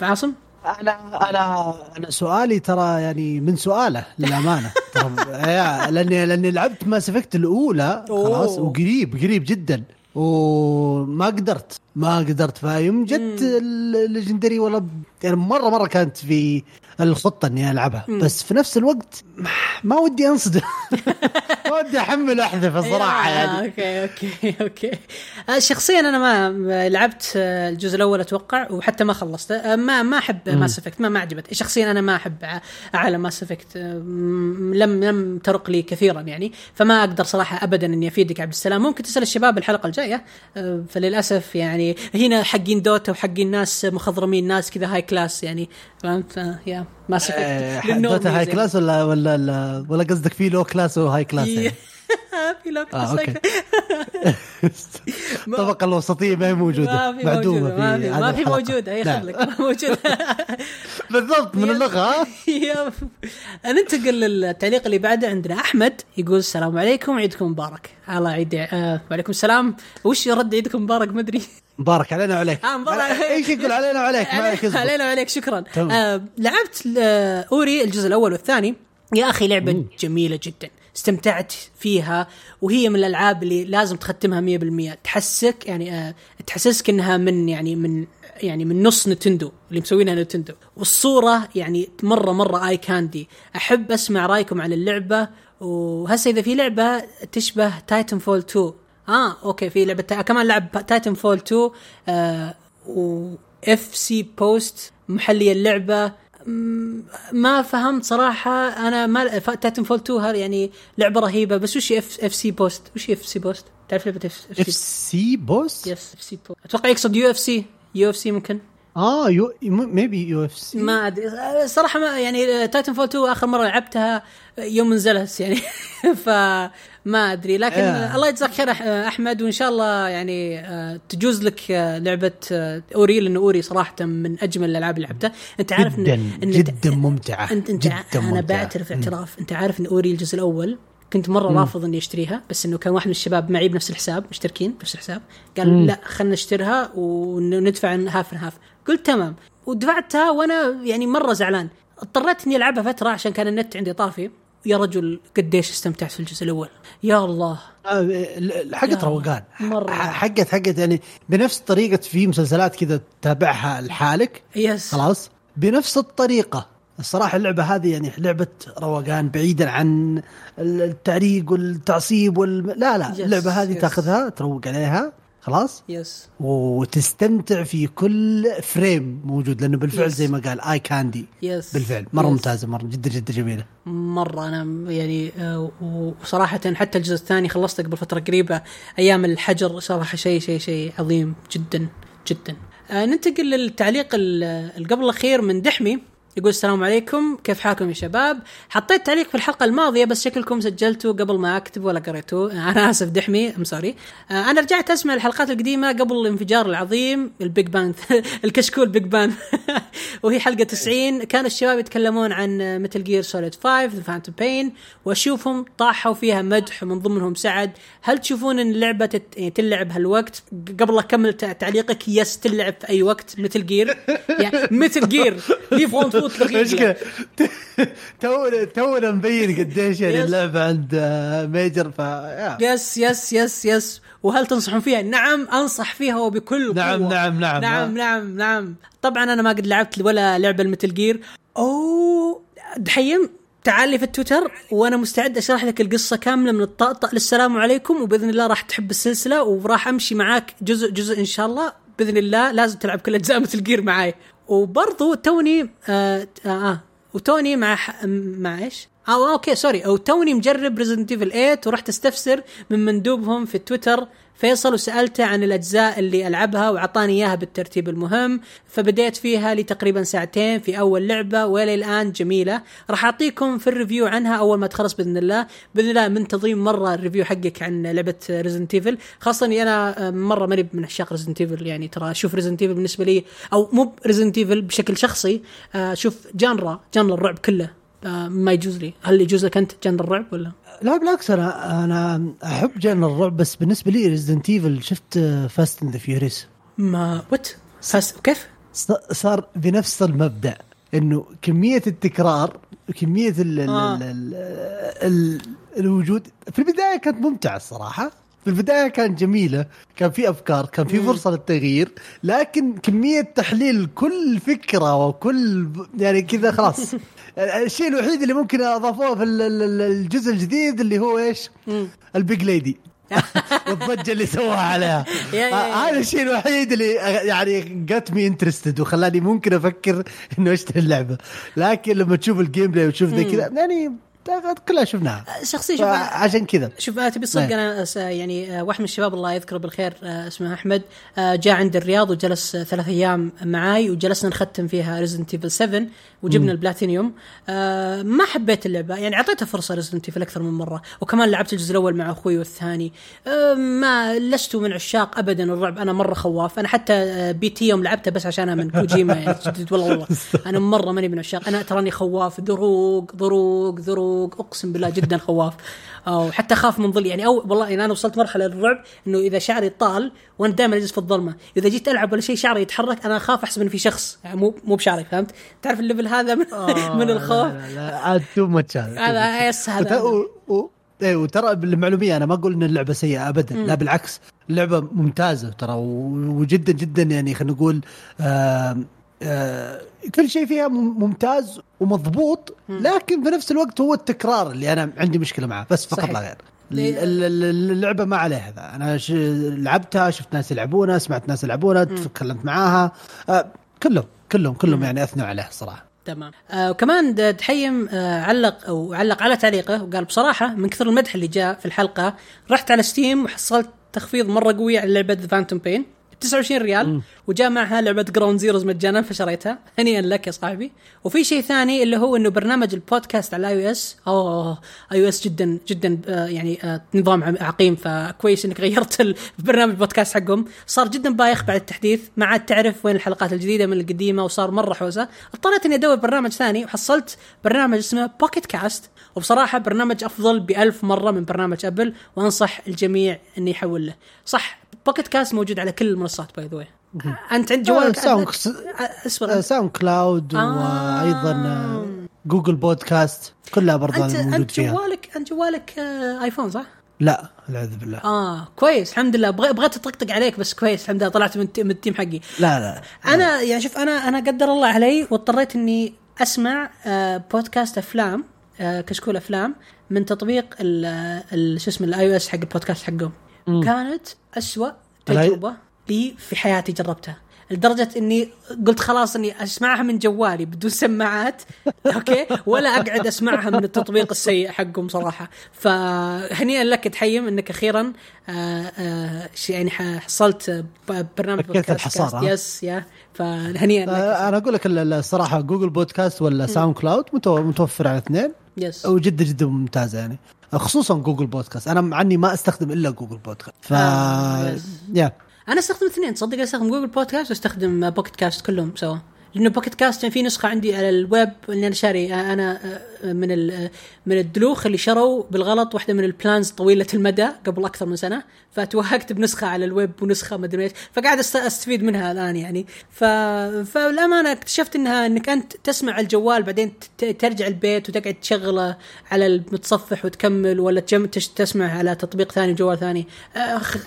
عاصم؟ أنا أنا أنا سؤالي ترى يعني من سؤاله للأمانة. <laughs> ترى لأني لأني لعبت ماس افكت الأولى خلاص وقريب قريب جدا. وما قدرت ما قدرت. فيوم جت الليجندري والله يعني مرة مرة كانت في الخطة إني ألعبها. بس في نفس الوقت ما ودي أنصدم. <laughs> ما ودي أحمل hate الصراحه يعني. أوكي أوكي أوكي. آه، شخصيا أنا ما لعبت آه، الجزء الأول أتوقع وحتى ما خلصته. آه، ما ما أحب ماس افكت ما ما عجبت. شخصيا أنا ما أحب عالم ماس افكت لم لم ترق لي كثيرا يعني. فما أقدر صراحة ابدا إني أفيدك عبد السلام. ممكن تسأل الشباب الحلقة الجاية. فللأسف يعني هنا حقين دوتا وحقين ناس مخضرمين ناس كذا high class يعني. فهمت؟ Yeah. ماس افكت high class ولا ولا ولا قصدك في low class و high class يعني. <laughs> في لو كلاس آه، الطبقه <laughs> الوسطية ما هي موجودة. ما في معدومة ما في, ما في موجودة هي خلك موجودة. بالضبط من اللغة <laughs> ننتقل للتعليق اللي بعده عندنا أحمد يقول السلام عليكم عيدكم مبارك. الله عيد آه وعليكم السلام. وش يرد عيدكم مبارك؟ ما أدري. مبارك علينا وعليك. آه إيش يقول علينا وعليك؟ علينا وعليك شكرا. آه لعبت آه أوري الجزء الأول والثاني. يا أخي لعبة مم. جميلة جدا. استمتعت فيها وهي من الألعاب اللي لازم تختمها 100% تحسك يعني أه تحسسك إنها من يعني من يعني من نص نتندو اللي مسوينها نتندو. والصورة يعني مرة مرة اي كاندي أحب أسمع رأيكم عن اللعبة. وهسه إذا في لعبة تشبه تايتن فول 2 آه أوكي في لعبة كمان لعب تايتن فول 2 آه و اف سي بوست محلي اللعبة. ما فهمت صراحة أنا ما تايتن فول 2 هذا يعني لعبة رهيبة بس وش اف اف سي بوست وش اف سي بوست تعرف لعبة اف اف سي سي بوس يس اف سي بوست أتوقع يقصد يو اف سي يو اف سي ممكن. آه يو ميبي يو اف سي ما أدري. صراحة ما يعني تايتن فول 2 آخر مرة لعبتها يوم نزلت يعني. <laughs> فما أدري. لكن Yeah. الله يجزاك خير أحمد وإن شاء الله يعني آه، تجوز لك آه، لعبة آه، أوري لأنه أوري صراحة من أجمل الألعاب اللي لعبتها. أنت عارف جدا إن إن جدا ممتعة انت أنت جدا أنا ممتعة. بعترف اعتراف. أنت عارف إن أوري الجزء الأول كنت مرة رافض إني أشتريها بس إنه كان واحد من الشباب معي بنفس الحساب مشتركين بنفس الحساب قال لا خلينا نشتريها وندفع هاف هاف قلت تمام. ودفعتها وأنا يعني مرة زعلان. اضطريت إني ألعبها فترة عشان كان النت عندي طافي. يا رجل قديش استمتعت في الجزء الأول. يا الله. آه، حقت روقان. حقت حقت يعني بنفس طريقة في مسلسلات كذا تتابعها لحالك. yes. خلاص. بنفس الطريقة. الصراحة اللعبة هذه يعني لعبة روقان بعيدا عن التعريق والتعصيب وال... لا لا. Yes, اللعبة هذه yes. تاخذها تروق عليها. خلاص؟ yes وتستمتع في كل frame موجود لأنه بالفعل Yes. زي ما قال eye candy yes بالفعل. مرة Yes. ممتازة مرة جدا جدا جميلة. مرة أنا يعني آه، وصراحة حتى الجزء الثاني خلصته قبل فترة قريبة أيام الحجر صراحة شيء شيء شيء عظيم جدا جدا. آه، ننتقل للتعليق قبل الأخير من دحمي. يقول السلام عليكم كيف حالكم يا شباب؟ حطيت تعليق في الحلقة الماضية بس شكلكم سجلتوا قبل ما أكتب ولا قريتوه. <laughs> أنا آسف دحمي I'm sorry أنا رجعت أسمع الحلقات القديمة قبل الانفجار العظيم ال Big Bang <laughs> الكشكول Big Bang <laughs> وهي حلقة 90 كان الشباب يتكلمون عن Metal Gear Solid 5 The Phantom Pain وأشوفهم طاحوا فيها مدح ومن ضمنهم سعد. هل تشوفون إن اللعبة. يعني تلعب هالوقت؟ قبل أكمل تع- تعليقك يس تلعب في أي وقت مثل جير يعني مثل جير ليف فوت مشكلة <laughs> تونا تونا مبين قديش يعني Yes. اللعبة عند ميجر ف. يس يس يس يس وهل تنصحون فيها؟ نعم أنصح فيها وبكل نعم، قوة. نعم، نعم. نعم نعم نعم طبعا أنا ما قد لعبت ولا لعبة المتل جير أوه دحيم تعال لي في التويتر وأنا مستعد أشرح لك القصة كاملة من الطقطق للسلام عليكم وبإذن الله راح تحب السلسلة وراح أمشي معاك جزء جزء إن شاء الله بإذن الله لازم تلعب كل أجزاء Metal Gear معاي وبرضو توني آه, آه, آه وتوني مع ح- مع إيش؟ آه أوكي sorry أو توني مجرب Resident Evil 8 ورحت استفسر من مندوبهم في تويتر فيصل وسألته عن الأجزاء اللي ألعبها وأعطاني إياها بالترتيب المهم فبديت فيها لي تقريبا ساعتين في أول لعبة وإلى الآن جميلة. راح أعطيكم في ال review عنها أول ما تخلص بإذن الله. بإذن الله منتظرين مرة ال review حقك عن لعبة Resident Evil خاصة إني أنا آه، مرة ماني من عشاق Resident Evil يعني ترى أشوف Resident Evil بالنسبة لي أو مو Resident Evil بشكل شخصي آه، أشوف genre genre الرعب كله. ما يجوز لي. هل يجوز لك أنت genre الرعب ولا؟ لا بالعكس أنا أنا أحب genre الرعب بس بالنسبة لي Resident Evil شفت Fast and the Furious ما what Fast كيف؟ صار بنفس المبدأ إنه كمية التكرار وكمية ال آه. ال ال ال الوجود في البداية كانت ممتعة الصراحة في البداية كانت جميلة كان في أفكار كان في فرصة للتغيير لكن كمية تحليل كل فكرة وكل يعني كذا خلاص. <laughs> الشيء الوحيد اللي ممكن أضافوه في ال- ال- ال- الجزء الجديد اللي هو إيش؟ ال big lady. <laughs> والضجة اللي سواها عليها. <laughs> yeah. هذا الشيء الوحيد اللي يعني got me interested وخلاني ممكن أفكر إنه اشتري اللعبه لكن لما تشوف ال gameplay وتشوف ذي كذا يعني كلها شفناها. شخصيا شوف عشان كذا. شوف تبي صدق نعم. أنا يعني آه، واحد من الشباب الله يذكره بالخير آه، اسمه أحمد آه، جاء عند الرياض وجلس ثلاث أيام معاي وجلسنا نختم فيها Resident Evil 7 وجبنا البلاتينيوم. ما حبيت اللعبة يعني أعطيتها فرصة Resident Evil أكثر من مرة وكمان لعبت الجزء الأول مع أخوي والثاني. ما لست من عشاق ابدا الرعب أنا مرة خواف. أنا حتى P.T. يوم لعبتها بس عشانها من <laughs> كوجيما يعني والله والله. أنا مرة ماني من عشاق. أنا تراني خواف ذروق ذروق ذروق أقسم بالله جدا خواف. أو حتى أخاف من ظل يعني أو والله يعني أنا وصلت مرحلة للرعب إنه إذا شعري طال وأنا دائما أجلس في الظلمة. إذا جيت ألعب ولا شيء شعري يتحرك أنا أخاف احسب انه في شخص يعني مو مو بشعري فهمت؟ تعرف ال level هذا من, <laughs> من الخوف؟ لا too much هذا yes هذا. إيه، وترى بالمعلومية أنا ما أقول إن اللعبة سيئة ابدا لا بالعكس اللعبة ممتازة ترى وجدا جدا يعني خلينا نقول آه كل شيء فيها مم- ممتاز ومضبوط لكن في نفس الوقت هو التكرار اللي أنا عندي مشكلة معه بس فقط صحيح. لا غير. اللعبة ما عليها ذا. أنا ش... لعبتها شفت ناس يلعبونها سمعت ناس يلعبونها تكلمت معاها. آه كلهم كلهم كلهم يعني أثنوا عليه صراحة. تمام. آه وكمان دحيم آه علق أو علق على تعليقه وقال بصراحة من كثر المدح اللي جاء في الحلقة رحت على Steam وحصلت تخفيض مرة قوي على لعبة Phantom Pain 29 ريال وجاء معها لعبة Ground Zeroes مجانا فشريتها. هنيئا لك يا صاحبي. وفي شيء ثاني اللي هو إنه برنامج البودكاست على اي أو اس أوه اي أو اس جدا جدا آه يعني آه نظام عقيم. فكويس إنك غيرت البرنامج البودكاست حقهم. صار جدا بايخ بعد التحديث. ما عاد تعرف وين الحلقات الجديدة من القديمة وصار مرة حوسه اضطريت إني أدور برنامج ثاني وحصلت برنامج اسمه Pocket Cast وبصراحة برنامج أفضل بألف مرة من برنامج Apple وأنصح الجميع انه يحول له. صح Pocket Cast موجود على كل المنصات by the أنت عند جوالك آه، Sound اصبر آه، أنت- SoundCloud آه. وأيضا آه، Google Podcast كلها برضه انت موجود أنت فيها. جوالك أنت جوالك آه، iPhone صح؟ لا والعياذ بالله. آه كويس الحمد لله. بغ- بغيت أطقطق عليك بس كويس الحمد لله طلعت من, من ال team حقي. لا لا أنا يعني شوف أنا أنا قدر الله علي واضطريت إني أسمع آه بودكاست أفلام آه كشكول أفلام من تطبيق شو اسمه ال iOS حق البودكاست حقهم. كانت أسوأ تجربة لي في حياتي جربتها. لدرجة إني قلت خلاص إني أسمعها من جوالي بدون سماعات okay؟ ولا أقعد أسمعها من التطبيق السيء حقهم صراحة. فهنيئا لك دحيم إنك أخيرا آه آه ش- يعني حصلت برنامج بودكاست. الحصار،؟ yes yeah فهنيئا لك. آه، أنا أقول لك ال- الصراحة Google Podcast ولا SoundCloud متو- متوفر على اثنين. yes وجدا جدا ممتازة يعني. خصوصا Google Podcast أنا مع اني ما أستخدم إلا Google Podcast ف آه،. yeah أنا أستخدم اثنين تصدق أستخدم Google Podcast وأستخدم Pocket Cast كلهم سوا. لأنه Pocket Cast في نسخة عندي على الويب اللي أنا شاري. أنا من من الدلوخ اللي شروا بالغلط واحدة من ال plans طويلة المدى قبل أكثر من سنة. فتوهقت بنسخة على الويب ونسخة ما أدري إيش. فقاعد أستفيد منها الآن يعني. ف... فالامانه اكتشفت إنها إنك أنت تسمع الجوال بعدين ترجع البيت وتقعد تشغله على المتصفح وتكمل ولا تسمع على تطبيق ثاني جوال ثاني.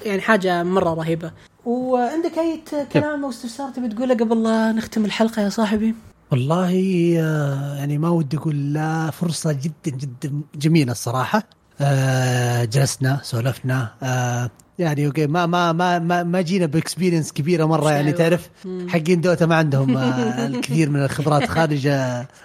يعني حاجة مرة رهيبة. وعندك أي كلام أو استفسار تبي تقوله قبل لا نختم الحلقة يا صاحبي؟ والله آه، يعني ما ودي أقول لا فرصة جدا جدا جميلة الصراحة. آه، جلسنا سولفنا آه، يعني okay ما ما ما ما, ما جينا ب experience كبيرة مرة يعني. تعرف حقين Dota ما عندهم الكثير من الخبرات خارج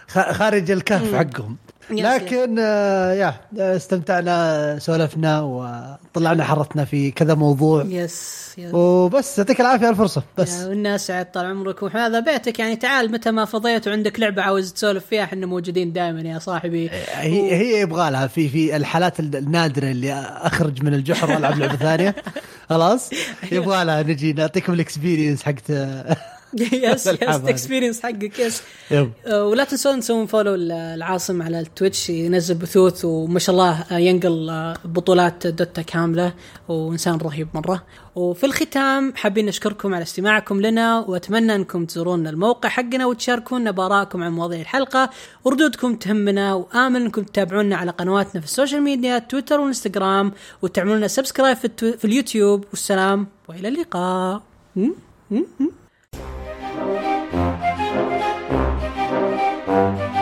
خارج الكهف حقهم. لكن آه، yeah استمتعنا سولفنا وطلعنا حرتنا في كذا موضوع. yes yes. وبس يعطيك العافية على الفرصة. بس. وأنا أسعد طال عمرك. وهذا بيتك يعني تعال متى ما فضيت وعندك لعبة عاوز تسولف فيها إحنا موجودين دائما يا صاحبي. هي هي يبغى لها في في الحالات النادرة اللي أخرج من الجحر وألعب لعبة ثانية. خلاص؟ <laughs> يبغى لها نجي نعطيكم ال experience حقت yes yes الحب هذه. experience حقك yes. آه، ولا تنسون تسوون follow لعاصم على ال Twitch ينزل بثوث وما شاء الله آه، ينقل آه، بطولات Dota كاملة وإنسان رهيب مرة وفي الختام حابين نشكركم على استماعكم لنا وأتمنى أنكم تزورون الموقع حقنا وتشاركونا بارائكم عن مواضيع الحلقة وردودكم تهمنا وامل أنكم تتابعونا على قنواتنا في ال social media تويتر والانستغرام وتعملوا لنا subscribe في, التو- في اليوتيوب والسلام وإلى اللقاء م? م? م? Thank you.